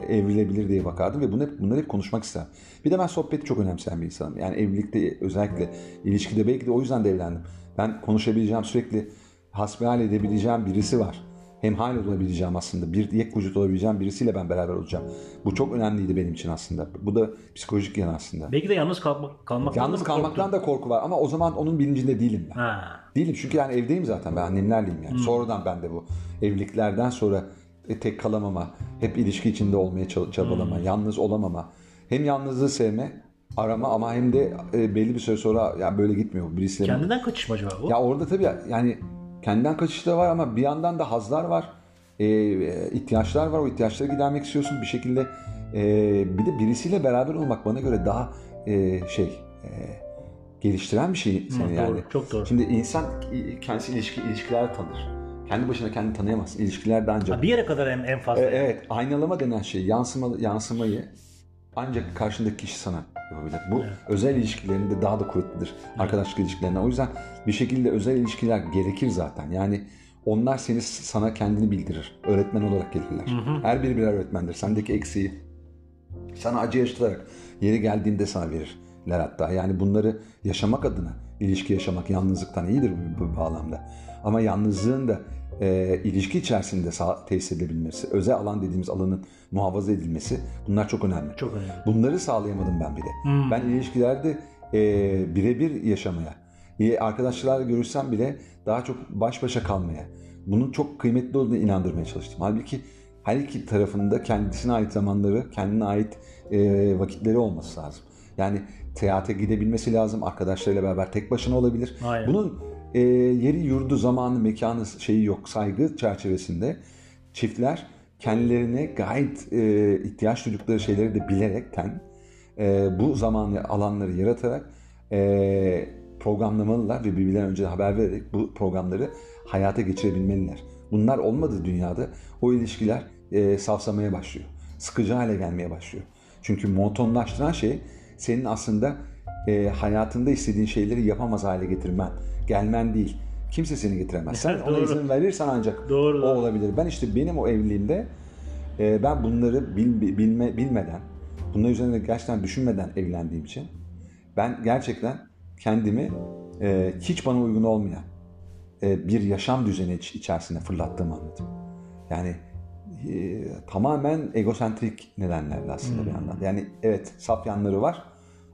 Speaker 1: e, evrilebilir diye bakardım ve bunu hep, bunları hep konuşmak isterdim. Bir de ben sohbeti çok önemseyen bir insanım. Yani evlilikte özellikle ilişkide belki de o yüzden de evlendim. Ben konuşabileceğim sürekli hasbihal edebileceğim birisi var. Hem hal olabileceğim aslında. Bir yek vücut olabileceğim birisiyle ben beraber olacağım. Bu çok önemliydi benim için aslında. Bu da psikolojik yan aslında.
Speaker 2: Belki de yalnız kalmak, kalmaktan
Speaker 1: Yalnız
Speaker 2: da
Speaker 1: kalmaktan
Speaker 2: korktun.
Speaker 1: da korku var ama o zaman onun bilincinde değilim ben.
Speaker 2: Ha.
Speaker 1: Değilim çünkü yani evdeyim zaten ben annemlerleyim yani. Sonradan ben de bu evliliklerden sonra tek kalamama, hep ilişki içinde olmaya çabalama, yalnız olamama. Hem yalnızlığı sevme, arama ama hem de e, belli bir süre sonra ya böyle gitmiyor birisiyle.
Speaker 2: Kendinden kaçış mı acaba bu?
Speaker 1: Ya orada tabii yani kendinden kaçış da var ama bir yandan da hazlar var. E, e, ihtiyaçlar var. O ihtiyaçları gidermek istiyorsun bir şekilde. E, bir de birisiyle beraber olmak bana göre daha e, şey e, geliştiren bir şey seni
Speaker 2: doğru,
Speaker 1: yani.
Speaker 2: çok doğru.
Speaker 1: Şimdi insan kendisi ilişki ilişkiler tanır. Kendi başına kendini tanıyamazsın. İlişkiler de ancak.
Speaker 2: Ha, bir yere kadar en, en fazla.
Speaker 1: E, evet, aynalama denen şey, yansıma, yansımayı ancak karşındaki kişi sana yapabilir. Bu özel ilişkilerinde daha da kuvvetlidir. Arkadaşlık ilişkilerinde. O yüzden bir şekilde özel ilişkiler gerekir zaten. Yani onlar seni sana kendini bildirir. Öğretmen olarak gelirler. Her biri birer öğretmendir. Sendeki eksiği sana acı yaşatarak yeri geldiğinde sana verirler hatta. Yani bunları yaşamak adına ilişki yaşamak yalnızlıktan iyidir bu, bu bağlamda. Ama yalnızlığın da e, ilişki içerisinde sağ, tesis edilebilmesi, özel alan dediğimiz alanın muhafaza edilmesi bunlar çok önemli.
Speaker 2: Çok önemli.
Speaker 1: Bunları sağlayamadım ben bile. Ben ilişkilerde e, birebir yaşamaya, e, arkadaşlarla görüşsem bile daha çok baş başa kalmaya, bunun çok kıymetli olduğunu inandırmaya çalıştım. Halbuki her iki tarafında kendisine ait zamanları, kendine ait e, vakitleri olması lazım. Yani seyahate gidebilmesi lazım, arkadaşlarıyla beraber tek başına olabilir.
Speaker 2: Aynen.
Speaker 1: Bunun e, yeri, yurdu, zamanı, mekanı şeyi yok, saygı çerçevesinde çiftler kendilerine gayet e, ihtiyaç duydukları şeyleri de bilerekten e, bu zamanı alanları yaratarak e, programlamalılar ve birbirlerine önce haber vererek bu programları hayata geçirebilmeliler. Bunlar olmadığı dünyada o ilişkiler e, safsamaya başlıyor. Sıkıcı hale gelmeye başlıyor. Çünkü monotonlaştıran şey senin aslında e, hayatında istediğin şeyleri yapamaz hale getirmen, gelmen değil. Kimse seni getiremez. Sen ona izin verirsen ancak
Speaker 2: Doğru,
Speaker 1: o
Speaker 2: doğru.
Speaker 1: olabilir. Ben işte benim o evliliğimde e, ben bunları bil- bilme, bilmeden, bunlar üzerine gerçekten düşünmeden evlendiğim için ben gerçekten kendimi e, hiç bana uygun olmayan e, bir yaşam düzeni iç- içerisine fırlattığımı anladım. Yani e, tamamen egosentrik nedenlerle aslında bir yandan. Yani evet saf yanları var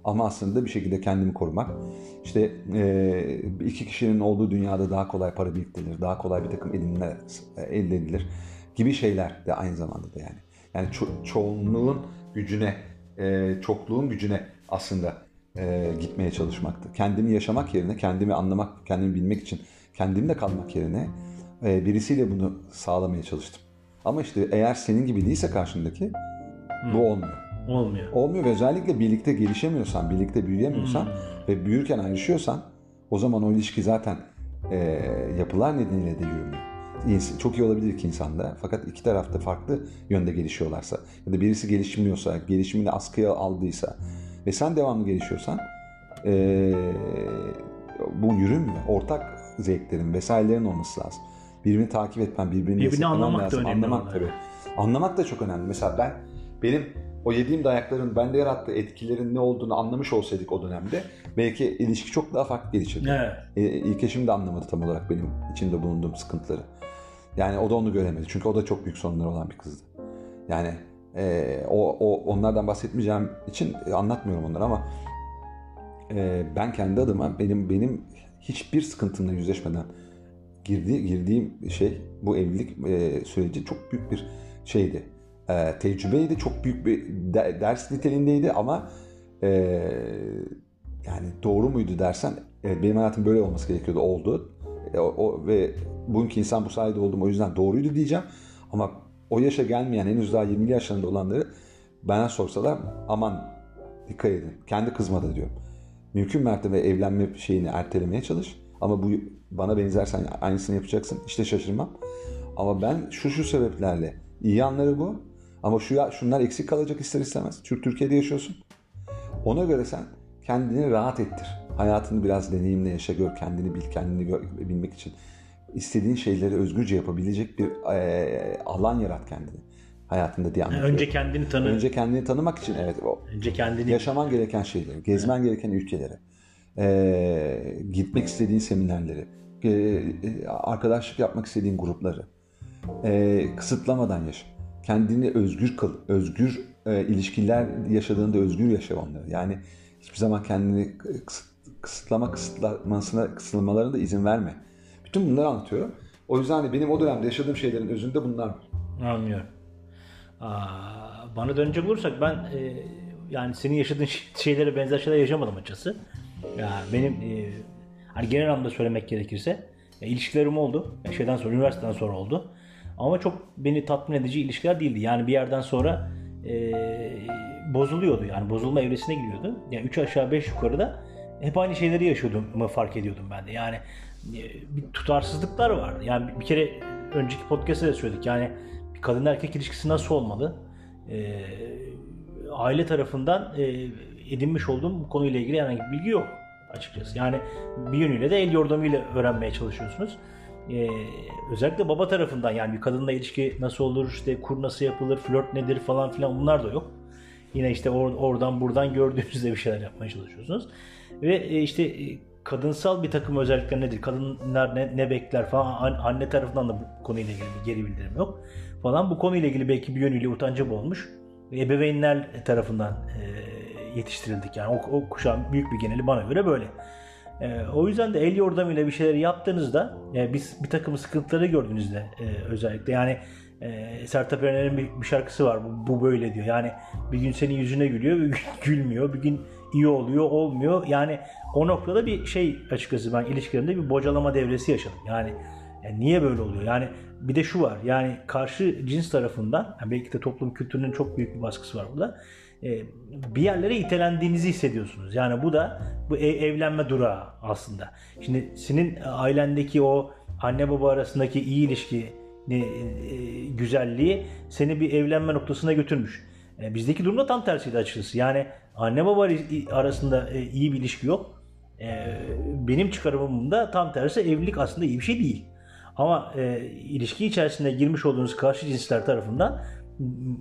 Speaker 1: ama aslında bir şekilde kendimi korumak. İşte e, iki kişinin olduğu dünyada daha kolay para biriktirilir, daha kolay bir takım edinimler e, elde edilir gibi şeyler de aynı zamanda da yani. Yani ço- çoğunluğun gücüne, e, çokluğun gücüne aslında e, gitmeye çalışmaktı. Kendimi yaşamak yerine, kendimi anlamak, kendimi bilmek için kendimle kalmak yerine e, birisiyle bunu sağlamaya çalıştım. Ama işte eğer senin gibi değilse karşındaki bu olmuyor.
Speaker 2: Olmuyor.
Speaker 1: Olmuyor ve özellikle birlikte gelişemiyorsan, birlikte büyüyemiyorsan ve büyürken ayrışıyorsan o zaman o ilişki zaten e, yapılar nedeniyle de yürümüyor. Çok iyi olabilir ki insanda fakat iki tarafta farklı yönde gelişiyorlarsa ya da birisi gelişmiyorsa, gelişimini askıya aldıysa ve sen devamlı gelişiyorsan e, bu yürümüyor. Ortak zevklerin vesairelerin olması lazım. Birbirini takip etmen, birbirini
Speaker 2: Birbirini anlamak da
Speaker 1: lazım.
Speaker 2: önemli
Speaker 1: Anlamak tabii. Anlamak da çok önemli. Mesela ben benim o yediğim dayakların bende yarattığı etkilerin ne olduğunu anlamış olsaydık o dönemde belki ilişki çok daha farklı gelişirdi.
Speaker 2: Evet.
Speaker 1: E, ilk eşim de anlamadı tam olarak benim içinde bulunduğum sıkıntıları. Yani o da onu göremedi. Çünkü o da çok büyük sorunları olan bir kızdı. Yani e, o, o onlardan bahsetmeyeceğim için anlatmıyorum onları ama e, ben kendi adıma benim benim hiçbir sıkıntımla yüzleşmeden girdi, girdiğim şey bu evlilik e, süreci çok büyük bir şeydi. E, tecrübeydi, çok büyük bir de- ders niteliğindeydi ama e, yani doğru muydu dersen evet, benim hayatım böyle olması gerekiyordu, oldu. E, o, o- ve bugünkü insan bu sayede oldum o yüzden doğruydu diyeceğim. Ama o yaşa gelmeyen henüz daha 20'li yaşlarında olanları bana sorsalar aman dikkat edin. Kendi kızma da diyorum. Mümkün mertebe evlenme şeyini ertelemeye çalış. Ama bu bana benzersen aynısını yapacaksın. İşte şaşırmam. Ama ben şu şu sebeplerle iyi yanları bu. Ama şu ya şunlar eksik kalacak ister istemez. Çünkü Türkiye'de yaşıyorsun. Ona göre sen kendini rahat ettir. Hayatını biraz deneyimle yaşa gör, kendini bil, kendini gör, bilmek için istediğin şeyleri özgürce yapabilecek bir e, alan yarat kendine hayatında diye anlatıyorum.
Speaker 2: Önce kendini tanı.
Speaker 1: Önce kendini tanımak için evet o
Speaker 2: Önce kendini
Speaker 1: yaşaman gereken şeyleri, gezmen gereken ülkeleri, e, gitmek istediğin seminerleri, e, arkadaşlık yapmak istediğin grupları e, kısıtlamadan yaşa. Kendini özgür kıl, özgür e, ilişkiler yaşadığında özgür yaşa onları. Yani hiçbir zaman kendini kısıt, kısıtlama kısıtlamasına kısıtlamalarına da izin verme. Bütün bunları anlatıyorum. O yüzden de benim o dönemde yaşadığım şeylerin özünde bunlar.
Speaker 2: Anlıyorum. Aa, bana dönecek olursak ben e, yani senin yaşadığın şeylere benzer şeyler yaşamadım açıkçası. Ya benim e, hani genel anlamda söylemek gerekirse e, ilişkilerim oldu. E, şeyden sonra üniversiteden sonra oldu. Ama çok beni tatmin edici ilişkiler değildi. Yani bir yerden sonra e, bozuluyordu. Yani bozulma evresine giriyordu. Yani 3 aşağı 5 yukarıda hep aynı şeyleri yaşıyordum fark ediyordum ben de. Yani e, bir tutarsızlıklar vardı. Yani bir kere önceki podcast'ta da söyledik. Yani bir kadın erkek ilişkisi nasıl olmalı? E, aile tarafından e, edinmiş olduğum bu konuyla ilgili herhangi bir bilgi yok açıkçası. Yani bir yönüyle de el yordamıyla öğrenmeye çalışıyorsunuz. Ee, özellikle baba tarafından yani bir kadınla ilişki nasıl olur, işte kur nasıl yapılır, flört nedir falan filan bunlar da yok. Yine işte or- oradan buradan gördüğünüzde bir şeyler yapmaya çalışıyorsunuz. Ve e, işte e, kadınsal bir takım özellikler nedir? Kadınlar ne, ne bekler falan. Anne tarafından da bu konuyla ilgili bir geri bildirim yok falan. Bu konuyla ilgili belki bir yönüyle utancı olmuş. Ebeveynler tarafından e, yetiştirildik. Yani o, o kuşağın büyük bir geneli bana göre böyle. E, o yüzden de el yordamıyla bir şeyler yaptığınızda e, biz bir takım sıkıntıları gördüğünüzde e, özellikle yani e, Sertab Erener'in bir, bir şarkısı var bu, bu böyle diyor. Yani bir gün senin yüzüne gülüyor, bir gün gülmüyor, bir gün iyi oluyor, olmuyor. Yani o noktada bir şey açıkçası ben ilişkilerimde bir bocalama devresi yaşadım. Yani, yani niye böyle oluyor? Yani bir de şu var. Yani karşı cins tarafından yani belki de toplum kültürünün çok büyük bir baskısı var burada. E, bir yerlere itelendiğinizi hissediyorsunuz. Yani bu da bu ev, evlenme durağı aslında. Şimdi senin ailendeki o anne baba arasındaki iyi ilişki e, e, güzelliği seni bir evlenme noktasına götürmüş. E, bizdeki durumda tam tersiydi açıkçası. Yani anne baba arasında e, iyi bir ilişki yok. E, benim çıkarımımda tam tersi evlilik aslında iyi bir şey değil. Ama e, ilişki içerisinde girmiş olduğunuz karşı cinsler tarafından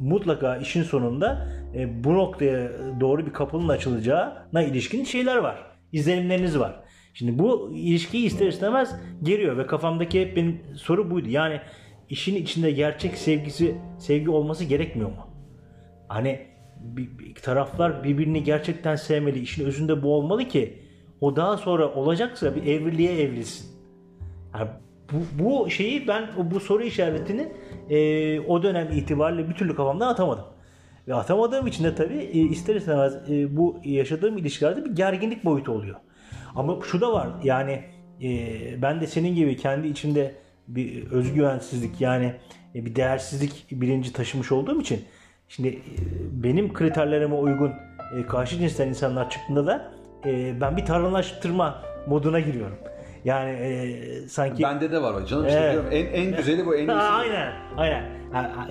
Speaker 2: mutlaka işin sonunda e, bu noktaya doğru bir kapının açılacağına ilişkin şeyler var. İzlenimleriniz var. Şimdi bu ilişkiyi ister istemez geriyor ve kafamdaki hep benim soru buydu. Yani işin içinde gerçek sevgisi sevgi olması gerekmiyor mu? Hani bir, bir taraflar birbirini gerçekten sevmeli. İşin özünde bu olmalı ki o daha sonra olacaksa bir evliliğe evrilsin. Yani bu, bu şeyi ben bu soru işaretini e, o dönem itibariyle bir türlü kafamdan atamadım. Ve atamadığım için de tabii e, ister istemez e, bu yaşadığım ilişkilerde bir gerginlik boyutu oluyor. Ama şu da var yani e, ben de senin gibi kendi içimde bir özgüvensizlik yani e, bir değersizlik bilinci taşımış olduğum için şimdi benim kriterlerime uygun karşı cinsten insanlar çıktığında da ben bir tanrılaştırma moduna giriyorum. Yani e, sanki...
Speaker 1: Bende de var o canım işte evet. En, en güzeli bu en iyisi.
Speaker 2: aynen aynen.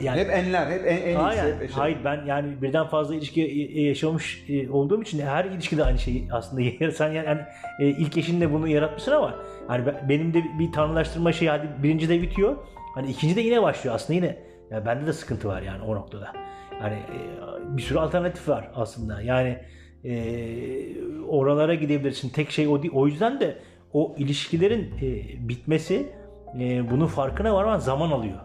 Speaker 1: Yani, hep enler hep en, en
Speaker 2: aynen.
Speaker 1: iyisi.
Speaker 2: Hep Hayır ben yani birden fazla ilişki yaşamış e, olduğum için her ilişkide aynı şeyi aslında sen yani, yani e, ilk eşinle bunu yaratmışsın ama hani benim de bir tanrılaştırma şey hadi birinci de bitiyor. Hani ikinci de yine başlıyor aslında yine. Yani bende de sıkıntı var yani o noktada. Yani e, bir sürü alternatif var aslında. Yani e, oralara gidebilirsin. Tek şey o değil. O yüzden de o ilişkilerin e, bitmesi e, bunun farkına varman zaman alıyor.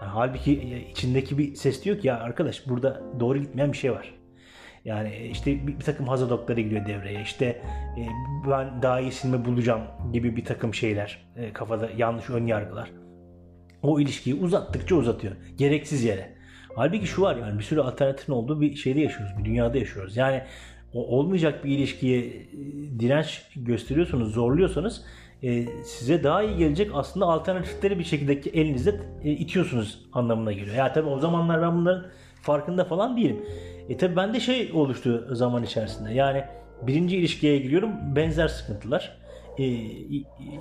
Speaker 2: Yani halbuki e, içindeki bir ses diyor ki ya arkadaş burada doğru gitmeyen bir şey var. Yani e, işte bir, bir takım hazırlıkları giriyor devreye. İşte e, ben daha iyisini bulacağım gibi bir takım şeyler. E, kafada yanlış ön yargılar. O ilişkiyi uzattıkça uzatıyor. Gereksiz yere. Halbuki şu var yani bir sürü alternatifin olduğu bir şeyde yaşıyoruz. Bir dünyada yaşıyoruz. Yani o olmayacak bir ilişkiye e, direnç gösteriyorsanız, zorluyorsanız e, size daha iyi gelecek aslında alternatifleri bir şekilde elinizde e, itiyorsunuz anlamına geliyor. Ya tabii o zamanlar ben bunların farkında falan değilim. E tabii bende şey oluştu zaman içerisinde. Yani birinci ilişkiye giriyorum benzer sıkıntılar. e,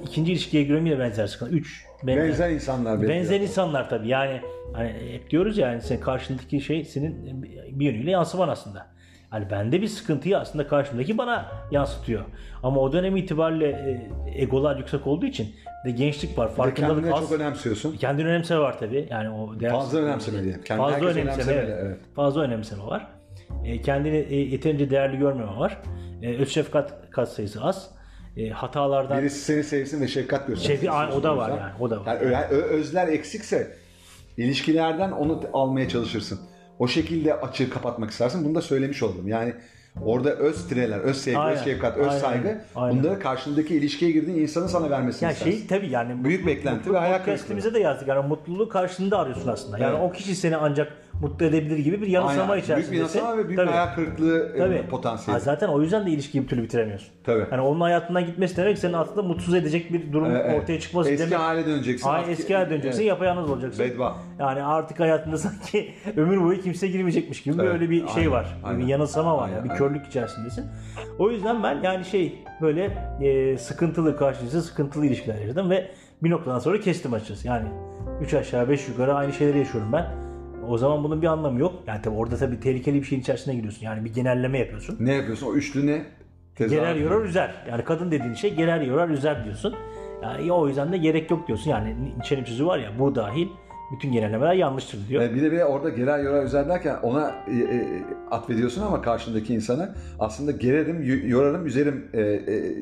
Speaker 2: ikinci ilişkiye göre yine benzer sıkıntı. Üç. benzer.
Speaker 1: Benzer insanlar bekliyor.
Speaker 2: Benzer insanlar tabii. Yani hani hep diyoruz ya yani senin karşındaki şey senin bir yönüyle yansıman aslında. Yani bende bir sıkıntıyı aslında karşımdaki bana yansıtıyor. Ama o dönem itibariyle e, egolar yüksek olduğu için de gençlik var, farkındalık
Speaker 1: kendine
Speaker 2: az.
Speaker 1: çok önemsiyorsun.
Speaker 2: Kendini önemseme var tabii. Yani o değer-
Speaker 1: Fazla önemseme diyelim. Kendini
Speaker 2: Fazla önemseme, evet.
Speaker 1: evet.
Speaker 2: Fazla önemseme var. E, kendini e, yeterince değerli görmeme var. E, öz şefkat kat sayısı az. E, hatalardan
Speaker 1: Birisi seni sevsin ve şefkat göstersin.
Speaker 2: Şefkat- o da var yani, o da var.
Speaker 1: Yani özler eksikse ilişkilerden onu almaya çalışırsın. O şekilde açığı kapatmak istersin. Bunu da söylemiş oldum. Yani orada öz tireler, öz sevgi,
Speaker 2: Aynen,
Speaker 1: öz şefkat, öz
Speaker 2: aynen,
Speaker 1: saygı
Speaker 2: aynen.
Speaker 1: bunları karşındaki ilişkiye girdiğin insanın sana vermesini
Speaker 2: Ya
Speaker 1: istersin.
Speaker 2: şey tabii yani
Speaker 1: Büyük
Speaker 2: mutlu-
Speaker 1: beklenti
Speaker 2: mutlu
Speaker 1: ve hayal
Speaker 2: podcast'imize de yazdık. Yani mutluluğu karşında arıyorsun aslında. Yani
Speaker 1: Evet.
Speaker 2: o kişi seni ancak mutlu edebilir gibi bir yanılsama
Speaker 1: Aynen. Büyük bir yanılsama ve büyük
Speaker 2: Tabii.
Speaker 1: bir hayal kırıklığı e,
Speaker 2: Tabii.
Speaker 1: potansiyeli.
Speaker 2: Ha, zaten o yüzden de ilişkiyi bir türlü bitiremiyorsun.
Speaker 1: Tabii.
Speaker 2: Yani onun hayatından gitmesi demek senin aslında mutsuz edecek bir durum
Speaker 1: evet.
Speaker 2: ortaya çıkması
Speaker 1: Eski
Speaker 2: demek.
Speaker 1: hale döneceksin.
Speaker 2: Aynen
Speaker 1: Artık-
Speaker 2: eski hale döneceksin,
Speaker 1: Evet.
Speaker 2: yapayalnız olacaksın.
Speaker 1: Bedba.
Speaker 2: Yani artık hayatında sanki ömür boyu kimse girmeyecekmiş gibi
Speaker 1: Evet,
Speaker 2: böyle bir şey
Speaker 1: aynen,
Speaker 2: var.
Speaker 1: aynen.
Speaker 2: Bir yanılsama var,
Speaker 1: Aynen,
Speaker 2: yani, bir körlük içerisindesin. O yüzden ben yani şey böyle e, sıkıntılı karşılıklı sıkıntılı ilişkiler yaşadım ve bir noktadan sonra kestim açıkçası. Yani 3 aşağı 5 yukarı aynı şeyleri yaşıyorum ben. O zaman bunun bir anlamı yok. Yani tabii orada tabii tehlikeli bir şeyin içerisine giriyorsun. Yani bir genelleme yapıyorsun.
Speaker 1: Ne yapıyorsun? O üçlü ne? Tezahür.
Speaker 2: Gerer yorar üzer. Yani kadın dediğin şey gerer yorar üzer diyorsun. Yani o yüzden de gerek yok diyorsun. Yani Nietzsche'nin sözü var ya bu dahil bütün genellemeler yanlıştır diyor.
Speaker 1: E, Bir de bir orada gerer yorar üzer derken ona e, e, atfediyorsun ama karşındaki insana aslında gererim, yorarım, üzerim e, e,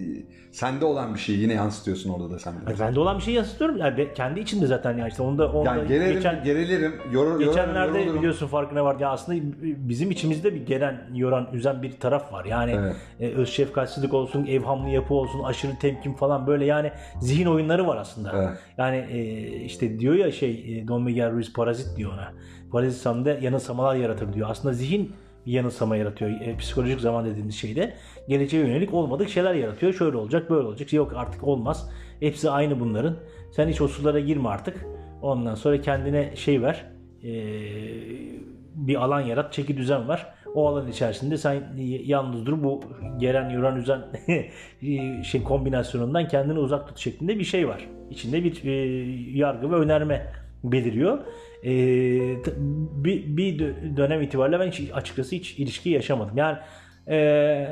Speaker 1: sende olan bir şeyi yine yansıtıyorsun orada da sende.
Speaker 2: Yani bende olan bir şeyi yansıtıyorum. Yani be- kendi içimde zaten yani işte onda, onda
Speaker 1: Yani gererim,
Speaker 2: geçen
Speaker 1: gerilirim, yorur,
Speaker 2: geçenlerde
Speaker 1: yorulurum.
Speaker 2: biliyorsun farkına vardı. Ya aslında bizim içimizde bir gelen, yoran, üzen bir taraf var. Yani
Speaker 1: Evet.
Speaker 2: e, öz şefkatsizlik olsun, evhamlı yapı olsun, aşırı temkin falan böyle yani zihin oyunları var aslında.
Speaker 1: Evet.
Speaker 2: Yani e, işte diyor ya şey e, Don Miguel Ruiz parazit diyor ona. Parazit zamanda yanılsamalar yaratır diyor. Aslında zihin yanılsama yaratıyor. E, psikolojik zaman dediğimiz şeyde geleceğe yönelik olmadık şeyler yaratıyor. Şöyle olacak, böyle olacak. Yok artık olmaz. Hepsi aynı bunların. Sen hiç o sulara girme artık. Ondan sonra kendine şey ver. e, bir alan yarat, çeki düzen var. O alan içerisinde sen yalnız dur bu gelen yoran üzen şey kombinasyonundan kendini uzak tut şeklinde bir şey var. İçinde bir e, yargı ve önerme beliriyor. E, bir, bir dö- dönem itibariyle ben hiç, açıkçası hiç ilişki yaşamadım. Yani e,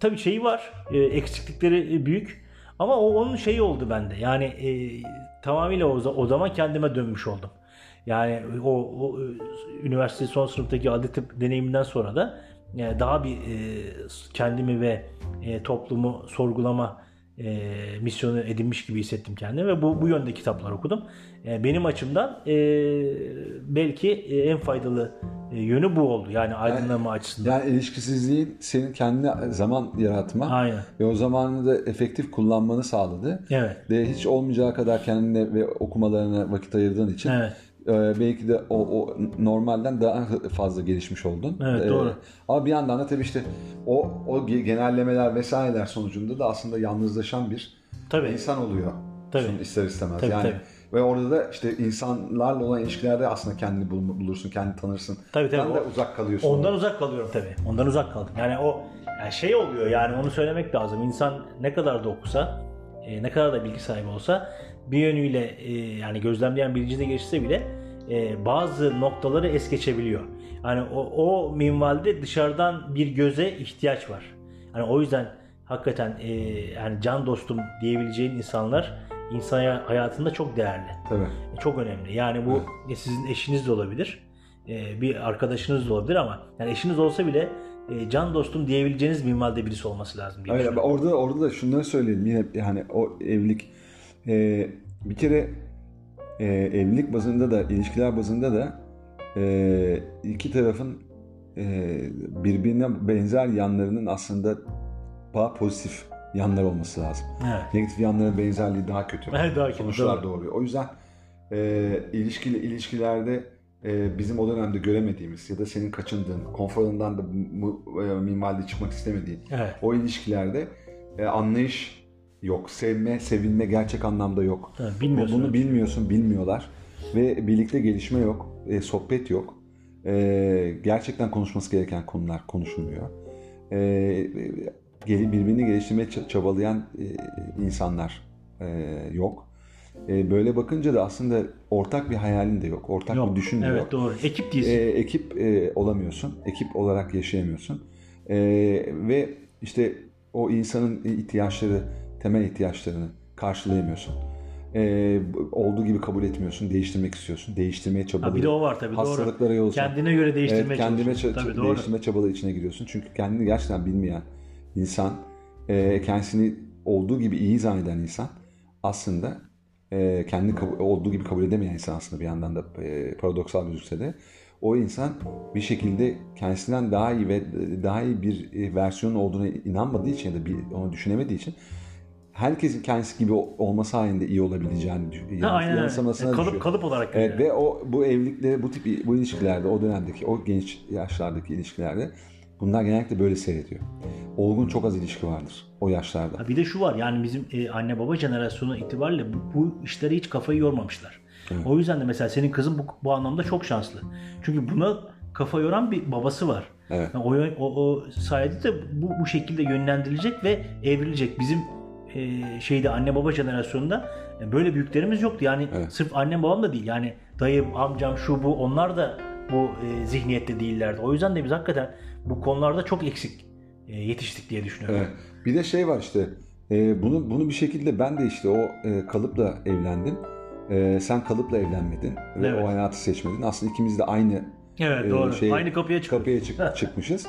Speaker 2: tabii şeyi var, e, eksiklikleri büyük ama o onun şeyi oldu bende. Yani e, tamamıyla o, o zaman kendime dönmüş oldum. Yani o, o e, üniversite son sınıftaki adli tıp deneyiminden sonra da e, daha bir e, kendimi ve e, toplumu sorgulama e, misyonu edinmiş gibi hissettim kendimi ve bu bu yönde kitaplar okudum. E, benim açımdan e, belki e, en faydalı e, yönü bu oldu. Yani aydınlanma açısından.
Speaker 1: Yani ilişkisizliğin senin kendine zaman yaratma
Speaker 2: Aynen.
Speaker 1: ve o zamanı da efektif kullanmanı sağladı.
Speaker 2: Evet.
Speaker 1: Ve hiç olmayacağı kadar kendine ve okumalarına vakit ayırdığın için
Speaker 2: Evet.
Speaker 1: e, belki de o, o normalden daha fazla gelişmiş oldun.
Speaker 2: Evet,
Speaker 1: E,
Speaker 2: doğru.
Speaker 1: Ama bir yandan da tabii işte o, o ge- genellemeler vesaireler sonucunda da aslında yalnızlaşan bir
Speaker 2: Tabii.
Speaker 1: insan oluyor.
Speaker 2: Tabii.
Speaker 1: ister istemez.
Speaker 2: Tabii,
Speaker 1: yani
Speaker 2: tabii.
Speaker 1: Ve orada da işte insanlarla olan ilişkilerde aslında kendini bul- bulursun, kendini tanırsın.
Speaker 2: Tabii, tabii.
Speaker 1: Sen de uzak kalıyorsun.
Speaker 2: Ondan uzak kalıyorum tabii. Ondan uzak kaldım. Yani o yani şey oluyor yani onu söylemek lazım. İnsan ne kadar da okusa, e, ne kadar da bilgi sahibi olsa bir yönüyle e, yani gözlemleyen bilinci de geçse bile e, bazı noktaları es geçebiliyor. Yani o, o minvalde dışarıdan bir göze ihtiyaç var. Yani o yüzden hakikaten e, yani can dostum diyebileceğin insanlar insan hayatında çok değerli.
Speaker 1: Tabii.
Speaker 2: Çok önemli. Yani bu e, sizin eşiniz de olabilir. e, Bir arkadaşınız da olabilir ama yani eşiniz olsa bile e, can dostum diyebileceğiniz minvalde birisi olması lazım diye
Speaker 1: Hayır, orada orada da şunları söyleyelim yine yani o evlilik e, bir kere e, evlilik bazında da ilişkiler bazında da e, iki tarafın e, birbirine benzer yanlarının aslında daha pozitif yanlar olması lazım.
Speaker 2: Evet.
Speaker 1: Negatif yanların benzerliği daha kötü.
Speaker 2: Evet, daha kötü,
Speaker 1: Sonuçlar
Speaker 2: doğru.
Speaker 1: doğuruyor. O yüzden e, ilişkili ilişkilerde e, bizim o dönemde göremediğimiz ya da senin kaçındığın, konforundan da e, minvalde çıkmak istemediğin
Speaker 2: Evet.
Speaker 1: o ilişkilerde e, anlayış yok. Sevme, sevilme gerçek anlamda yok.
Speaker 2: Tabii, bilmiyorsun.
Speaker 1: Bunu bilmiyorsun, bilmiyorlar. Ve birlikte gelişme yok. e, sohbet yok. E, gerçekten konuşması gereken konular konuşulmuyor. E, birbirini geliştirmeye çabalayan insanlar yok. Böyle bakınca da aslında ortak bir hayalin de yok. Ortak yok, bir düşün de
Speaker 2: evet,
Speaker 1: yok.
Speaker 2: Evet doğru. Ekip değilsin.
Speaker 1: Ekip olamıyorsun. Ekip olarak yaşayamıyorsun. Ve işte o insanın ihtiyaçları, temel ihtiyaçlarını karşılayamıyorsun e, olduğu gibi kabul etmiyorsun. Değiştirmek istiyorsun. Değiştirmeye çabalıyorsun.
Speaker 2: bir de o var tabii
Speaker 1: Hastalıklara
Speaker 2: doğru. Kendine göre değiştirmeye evet,
Speaker 1: kendime
Speaker 2: tabii,
Speaker 1: doğru. değiştirme çabaları içine giriyorsun. Çünkü kendini gerçekten bilmeyen insan, e, kendisini olduğu gibi iyi zanneden insan aslında e, kendini kabul, olduğu gibi kabul edemeyen insan aslında bir yandan da e, paradoksal gözükse de o insan bir şekilde kendisinden daha iyi ve daha iyi bir e, versiyon olduğuna inanmadığı için ya da bir, onu düşünemediği için herkesin kendisi gibi olması halinde iyi olabileceğini
Speaker 2: yani yanılsamasına kalıp, düşüyor. Kalıp olarak
Speaker 1: evet, Ve o bu evlilikte bu tip bu ilişkilerde o dönemdeki o genç yaşlardaki ilişkilerde bunlar genellikle böyle seyrediyor. Olgun çok az ilişki vardır o yaşlarda.
Speaker 2: Ha bir de şu var yani bizim e, anne baba jenerasyonu itibariyle bu, bu işlere hiç kafayı yormamışlar. Evet. O yüzden de mesela senin kızın bu, bu anlamda çok şanslı. Çünkü buna kafa yoran bir babası var. Evet. Yani o, o, o sayede de bu, bu şekilde yönlendirilecek ve evrilecek. Bizim e, şeyde anne baba jenerasyonunda böyle büyüklerimiz yoktu. Yani evet. sırf annem babam da değil. Yani dayım, amcam, şu bu onlar da bu e, zihniyette değillerdi. O yüzden de biz hakikaten bu konularda çok eksik e, yetiştik diye düşünüyorum.
Speaker 1: Evet. Bir de şey var işte e, bunu bunu bir şekilde ben de işte o e, kalıpla evlendim. E, sen kalıpla evlenmedin ve evet. o hayatı seçmedin. Aslında ikimiz de aynı
Speaker 2: Evet e, doğru. Şey, aynı kapıya, çıktık.
Speaker 1: kapıya çık, çıkmışız.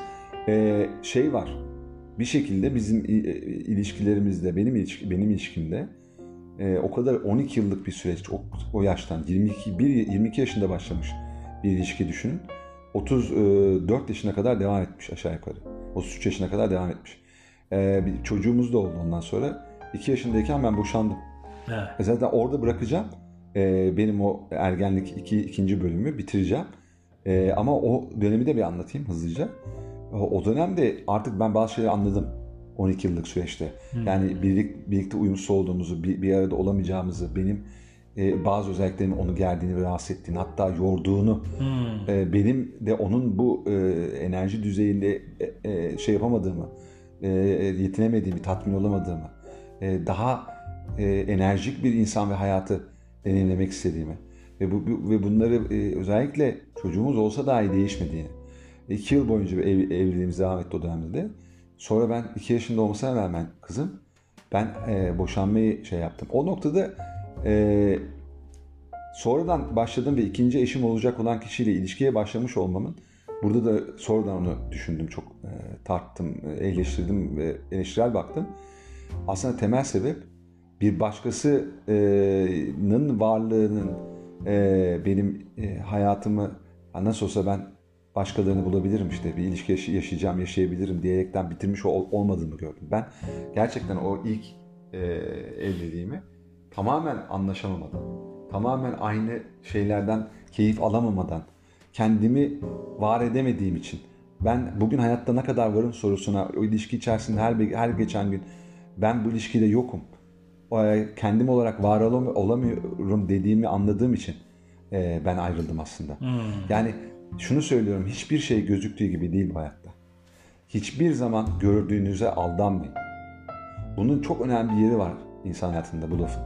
Speaker 1: E, şey var bir şekilde bizim e, ilişkilerimizde, benim ilişki, benim ilişkimde e, o kadar 12 yıllık bir süreç o, o yaştan 22 1 22 yaşında başlamış bir ilişki düşünün. 34 e, yaşına kadar devam etmiş aşağı yukarı. 33 yaşına kadar devam etmiş. E, bir çocuğumuz da oldu ondan sonra. 2 yaşındayken ben boşandım. Evet. E zaten orada bırakacağım. Benim o ergenlik iki, ikinci bölümü bitireceğim. Ama o dönemi de bir anlatayım hızlıca o dönemde artık ben bazı şeyleri anladım. 12 yıllık süreçte. Hmm. Yani birlik, birlikte uyumsuz olduğumuzu, bir, bir arada olamayacağımızı, benim e, bazı özelliklerimin onu gerdiğini ve rahatsız ettiğini, hatta yorduğunu, hmm. e, benim de onun bu e, enerji düzeyinde e, e, şey yapamadığımı, e, yetinemediğimi, tatmin olamadığımı, e, daha e, enerjik bir insan ve hayatı deneyimlemek istediğimi ve bu, bu ve bunları e, özellikle çocuğumuz olsa dahi değişmediğini, İki yıl boyunca ev, evliliğimiz devam etti o dönemde Sonra ben iki yaşında olmasına rağmen kızım ben e, boşanmayı şey yaptım. O noktada e, sonradan başladım ve ikinci eşim olacak olan kişiyle ilişkiye başlamış olmamın burada da sonradan onu düşündüm çok e, tarttım, eleştirdim ve eleştirel baktım. Aslında temel sebep bir başkasının varlığının e, benim e, hayatımı nasıl olsa ben başkalarını bulabilirim işte bir ilişki yaşayacağım, yaşayabilirim diyerekten bitirmiş ol, olmadığımı gördüm. Ben gerçekten o ilk e, evliliğimi tamamen anlaşamamadan, tamamen aynı şeylerden keyif alamamadan, kendimi var edemediğim için ben bugün hayatta ne kadar varım sorusuna o ilişki içerisinde her, her geçen gün ben bu ilişkide yokum. Kendim olarak var olamıyorum dediğimi anladığım için e, ben ayrıldım aslında. Hmm. Yani şunu söylüyorum, hiçbir şey gözüktüğü gibi değil bu hayatta. Hiçbir zaman gördüğünüze aldanmayın. Bunun çok önemli bir yeri var insan hayatında bu lafın.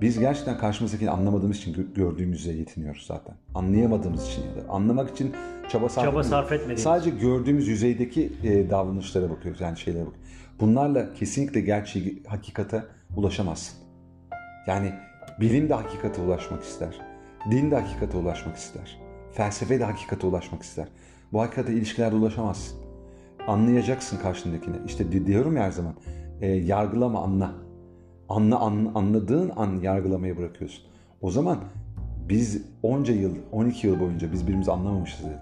Speaker 1: Biz gerçekten karşımızdakini anlamadığımız için gördüğümüzle yetiniyoruz zaten. Anlayamadığımız için ya da anlamak için çaba sarf,
Speaker 2: çaba sarf etmediğimiz.
Speaker 1: Sadece gördüğümüz yüzeydeki e, davranışlara bakıyoruz yani şeylere bakıyoruz. Bunlarla kesinlikle gerçeği, hakikate ulaşamazsın. Yani bilim de hakikate ulaşmak ister. Din de hakikate ulaşmak ister. Felsefe de hakikate ulaşmak ister. Bu hakikate ilişkilerde ulaşamazsın. Anlayacaksın karşındakini. İşte diyorum ya her zaman. E, yargılama anla. Anla an, anladığın an yargılamayı bırakıyorsun. O zaman biz onca yıl, 12 yıl boyunca biz birbirimizi anlamamışız dedim.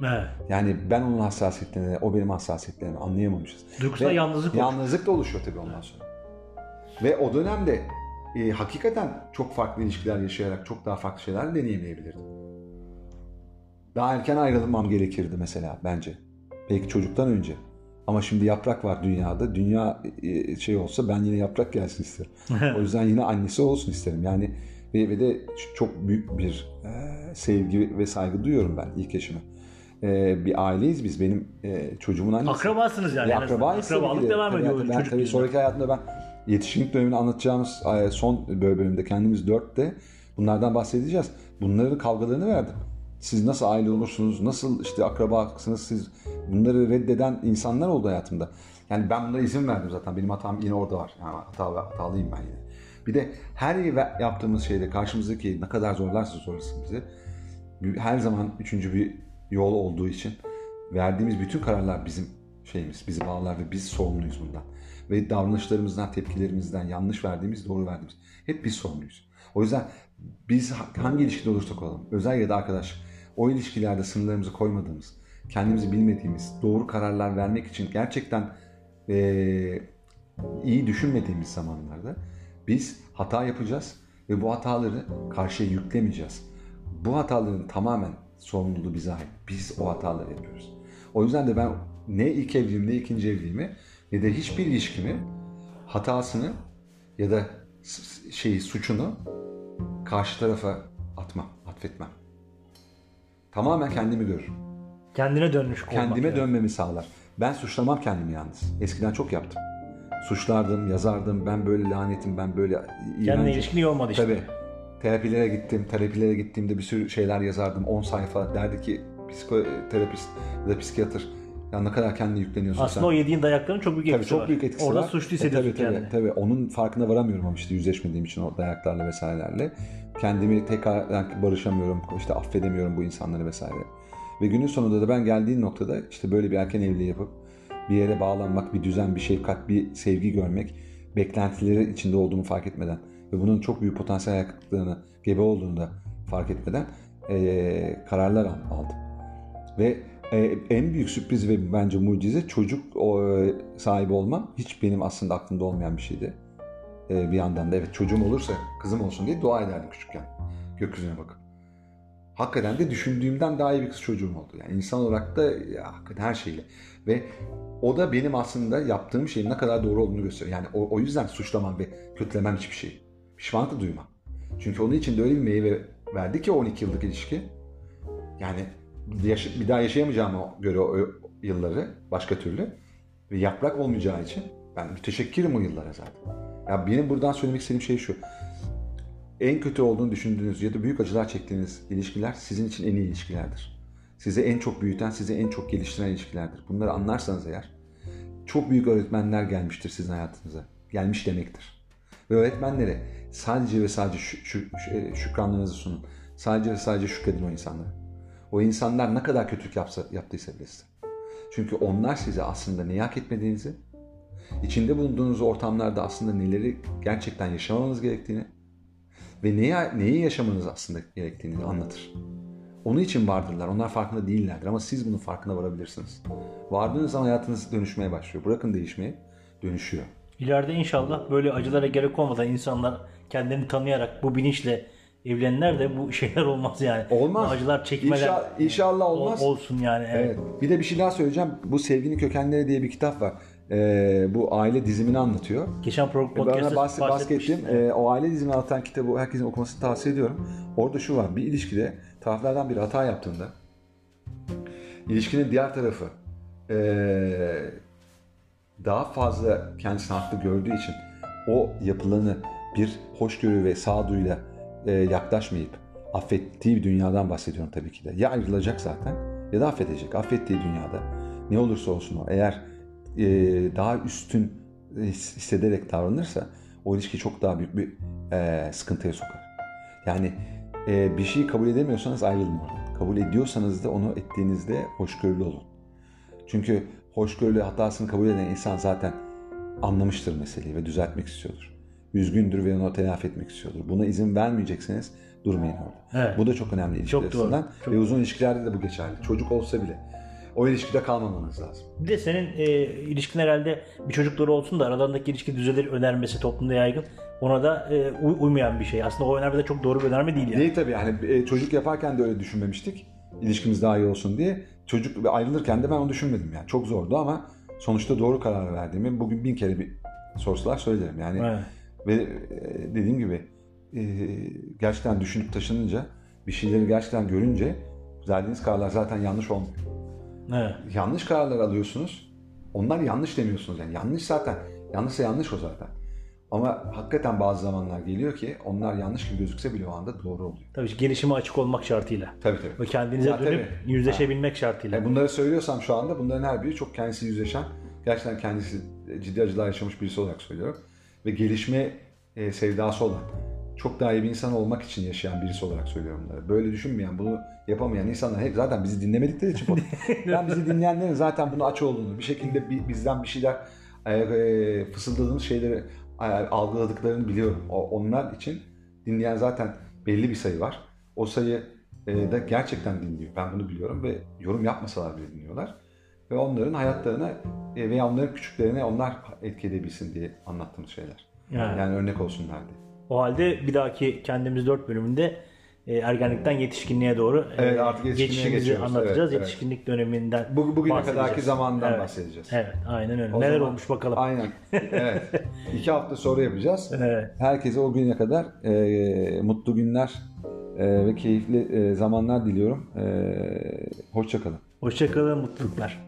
Speaker 1: Evet. Yani ben onun hassasiyetlerini, o benim hassasiyetlerimi anlayamamışız.
Speaker 2: Duygusal yalnızlık
Speaker 1: oluşuyor. Yalnızlık da oluşuyor tabii ondan sonra. Ve o dönemde e, hakikaten çok farklı ilişkiler yaşayarak çok daha farklı şeyler deneyimleyebilirdim. Daha erken ayrılmam gerekirdi mesela bence. Belki çocuktan önce. Ama şimdi yaprak var dünyada. Dünya e, şey olsa ben yine yaprak gelsin isterim. o yüzden yine annesi olsun isterim. Yani ve, ve de çok büyük bir e, sevgi ve saygı duyuyorum ben ilk eşime. e, bir aileyiz biz. Benim e, çocuğumun annesi.
Speaker 2: Akrabasınız yani. Azından.
Speaker 1: akrabayız
Speaker 2: Akrabalık devam ediyor
Speaker 1: ben, tabii sonraki hayatımda ben yetişkinlik dönemini anlatacağımız e, son bölümde kendimiz dörtte bunlardan bahsedeceğiz. Bunların kavgalarını verdim. Siz nasıl aile olursunuz, nasıl işte akrabasınız siz bunları reddeden insanlar oldu hayatımda. Yani ben bunlara izin verdim zaten. Benim hatam yine orada var. Yani hata, hatalıyım ben yine. Bir de her yaptığımız şeyde karşımızdaki ne kadar zorlarsa zorlasın bizi her zaman üçüncü bir yol olduğu için verdiğimiz bütün kararlar bizim şeyimiz, bizi bağlar ve biz sorumluyuz bundan. Ve davranışlarımızdan, tepkilerimizden, yanlış verdiğimiz, doğru verdiğimiz hep biz sorumluyuz. O yüzden biz hangi ilişkide olursak olalım, özel ya da arkadaş, o ilişkilerde sınırlarımızı koymadığımız, kendimizi bilmediğimiz, doğru kararlar vermek için gerçekten ee, iyi düşünmediğimiz zamanlarda biz hata yapacağız ve bu hataları karşıya yüklemeyeceğiz. Bu hataların tamamen sorumluluğu bize ait. Biz o hataları yapıyoruz. O yüzden de ben ne ilk evliliğimi ne ikinci evliliğimi ne de hiçbir ilişkimi hatasını ya da şeyi suçunu karşı tarafa atmam, atfetmem. Tamamen kendimi görürüm.
Speaker 2: Kendine dönmüş olmak.
Speaker 1: Kendime
Speaker 2: yani.
Speaker 1: dönmemi sağlar. Ben suçlamam kendimi yalnız. Eskiden çok yaptım. Suçlardım, yazardım. Ben böyle lanetim, ben böyle
Speaker 2: Kendine
Speaker 1: iğrencim.
Speaker 2: ilişkin iyi olmadı işte.
Speaker 1: Tabii. Terapilere gittim. Terapilere gittiğimde bir sürü şeyler yazardım. 10 sayfa. Derdi ki psikoterapist ya da psikiyatr ya ne kadar kendine yükleniyorsun
Speaker 2: Aslında
Speaker 1: sen.
Speaker 2: o yediğin dayakların çok büyük
Speaker 1: Tabii
Speaker 2: etkisi
Speaker 1: çok
Speaker 2: var.
Speaker 1: büyük etkisi
Speaker 2: Orada
Speaker 1: var.
Speaker 2: suçlu
Speaker 1: E,
Speaker 2: hissediyorsun
Speaker 1: tabii, tabii,
Speaker 2: kendini.
Speaker 1: tabii. Onun farkına varamıyorum ama işte yüzleşmediğim için o dayaklarla vesairelerle. Kendimi tekrar barışamıyorum. işte affedemiyorum bu insanları vesaire. Ve günün sonunda da ben geldiğim noktada işte böyle bir erken evliliği yapıp bir yere bağlanmak, bir düzen, bir şefkat, bir sevgi görmek, beklentileri içinde olduğumu fark etmeden ve bunun çok büyük potansiyel ayaklıklarını, gebe olduğunu da fark etmeden eee, kararlar al- aldım. Ve e, en büyük sürpriz ve bence mucize çocuk o, sahibi olmam hiç benim aslında aklımda olmayan bir şeydi. E, bir yandan da evet çocuğum olursa kızım olsun diye dua ederdim küçükken. Gökyüzüne bakıp. Hakikaten de düşündüğümden daha iyi bir kız çocuğum oldu. Yani insan olarak da ya, hakikaten her şeyle. Ve o da benim aslında yaptığım şeyin ne kadar doğru olduğunu gösteriyor. Yani o, o yüzden suçlamam ve kötülemem hiçbir şey. Pişmanlık da duymam. Çünkü onun için de öyle bir meyve verdi ki o 12 yıllık ilişki. Yani bir daha yaşayamayacağıma göre o yılları başka türlü ve yaprak olmayacağı için ben müteşekkirim o yıllara zaten. Ya benim buradan söylemek istediğim şey şu. En kötü olduğunu düşündüğünüz ya da büyük acılar çektiğiniz ilişkiler sizin için en iyi ilişkilerdir. Sizi en çok büyüten, sizi en çok geliştiren ilişkilerdir. Bunları anlarsanız eğer çok büyük öğretmenler gelmiştir sizin hayatınıza. Gelmiş demektir. Ve öğretmenlere sadece ve sadece şü- şükranlarınızı sunun. Sadece ve sadece şükredin o insanlara. O insanlar ne kadar kötülük yapsa, yaptıysa bile size. Çünkü onlar size aslında neyi hak etmediğinizi, içinde bulunduğunuz ortamlarda aslında neleri gerçekten yaşamanız gerektiğini ve neyi, neyi yaşamanız aslında gerektiğini anlatır. Onun için vardırlar. Onlar farkında değillerdir ama siz bunun farkına varabilirsiniz. Vardığınız zaman hayatınız dönüşmeye başlıyor. Bırakın değişmeyi, dönüşüyor.
Speaker 2: İleride inşallah böyle acılara gerek olmadan insanlar kendini tanıyarak bu bilinçle evlenenler de bu şeyler olmaz yani.
Speaker 1: Olmaz.
Speaker 2: Acılar çekmeden
Speaker 1: İnşa- inşallah
Speaker 2: ol-
Speaker 1: olmaz.
Speaker 2: olsun yani. Evet.
Speaker 1: Evet. Bir de bir şey daha söyleyeceğim. Bu Sevginin Kökenleri diye bir kitap var. Ee, bu aile dizimini anlatıyor.
Speaker 2: Geçen program
Speaker 1: E, Bana
Speaker 2: podcast'ta
Speaker 1: bahs- bahsettim. Ee, o aile dizimini anlatan kitabı herkesin okumasını tavsiye ediyorum. Orada şu var. Bir ilişkide taraflardan biri hata yaptığında ilişkinin diğer tarafı ee, daha fazla kendisini haklı gördüğü için o yapılanı bir hoşgörü ve sağduyuyla e, yaklaşmayıp affettiği bir dünyadan bahsediyorum tabii ki de. Ya ayrılacak zaten ya da affedecek. Affettiği dünyada ne olursa olsun o eğer e, daha üstün his- hissederek davranırsa o ilişki çok daha büyük bir e, sıkıntıya sokar. Yani e, bir şeyi kabul edemiyorsanız ayrılın oradan. Kabul ediyorsanız da onu ettiğinizde hoşgörülü olun. Çünkü hoşgörülü hatasını kabul eden insan zaten anlamıştır meseleyi ve düzeltmek istiyordur. Üzgündür ve onu telafi etmek istiyordur. Buna izin vermeyecekseniz durmayın orada.
Speaker 2: Evet.
Speaker 1: Bu da çok önemli ilişki
Speaker 2: Çok doğru, çok-
Speaker 1: Ve uzun ilişkilerde de bu geçerli. Çocuk olsa bile. O ilişkide kalmamanız lazım.
Speaker 2: Bir de senin e, ilişkin herhalde bir çocukları olsun da aralarındaki ilişki düzelir önermesi toplumda yaygın. Ona da e, uy- uymayan bir şey. Aslında o önerme de çok doğru bir önerme değil yani.
Speaker 1: Değil tabii yani e, çocuk yaparken de öyle düşünmemiştik. İlişkimiz daha iyi olsun diye. Çocuk ayrılırken de ben onu düşünmedim yani. Çok zordu ama sonuçta doğru karar verdiğimi bugün bin kere bir sorsalar söylerim. Yani
Speaker 2: Evet.
Speaker 1: ve e, dediğim gibi e, gerçekten düşünüp taşınınca bir şeyleri gerçekten görünce verdiğiniz kararlar zaten yanlış olmuyor.
Speaker 2: Evet.
Speaker 1: Yanlış kararlar alıyorsunuz. Onlar yanlış demiyorsunuz yani. Yanlış zaten. Yanlışsa yanlış o zaten. Ama hakikaten bazı zamanlar geliyor ki onlar yanlış gibi gözükse bile o anda doğru oluyor.
Speaker 2: Tabii gelişime açık olmak şartıyla.
Speaker 1: Tabii tabii.
Speaker 2: Ve kendinize
Speaker 1: Ya,
Speaker 2: dönüp
Speaker 1: tabii.
Speaker 2: yüzleşebilmek şartıyla.
Speaker 1: Yani bunları söylüyorsam şu anda bunların her biri çok kendisi yüzleşen, gerçekten kendisi ciddi acılar yaşamış birisi olarak söylüyorum. Ve gelişme e, sevdası olan, çok daha iyi bir insan olmak için yaşayan birisi olarak söylüyorum bunları. Böyle düşünmeyen, bunu yapamayan insanlar hep zaten bizi dinlemedikleri için. ben bizi dinleyenlerin zaten bunu aç olduğunu, bir şekilde bi- bizden bir şeyler e, e, fısıldadığımız şeyleri e, algıladıklarını biliyorum. Onlar için dinleyen zaten belli bir sayı var. O sayı da gerçekten dinliyor. Ben bunu biliyorum ve yorum yapmasalar bile dinliyorlar. Ve onların hayatlarına veya onların küçüklerine onlar etki edebilsin diye anlattığımız şeyler.
Speaker 2: Yani.
Speaker 1: Yani örnek olsunlar diye.
Speaker 2: O halde bir dahaki kendimiz 4 bölümünde ergenlikten yetişkinliğe doğru e,
Speaker 1: Evet, artık yetişkinliğe
Speaker 2: geçişimizi anlatacağız.
Speaker 1: Evet, evet.
Speaker 2: Yetişkinlik döneminden
Speaker 1: Bu, bugüne kadarki zamandan
Speaker 2: Evet.
Speaker 1: bahsedeceğiz.
Speaker 2: Evet, aynen öyle.
Speaker 1: O
Speaker 2: Neler
Speaker 1: zaman-
Speaker 2: olmuş bakalım.
Speaker 1: Aynen. Evet. İki hafta sonra yapacağız.
Speaker 2: Evet.
Speaker 1: Herkese o güne kadar e, mutlu günler e, ve keyifli e, zamanlar diliyorum. E, Hoşçakalın.
Speaker 2: Hoşçakalın, mutluluklar.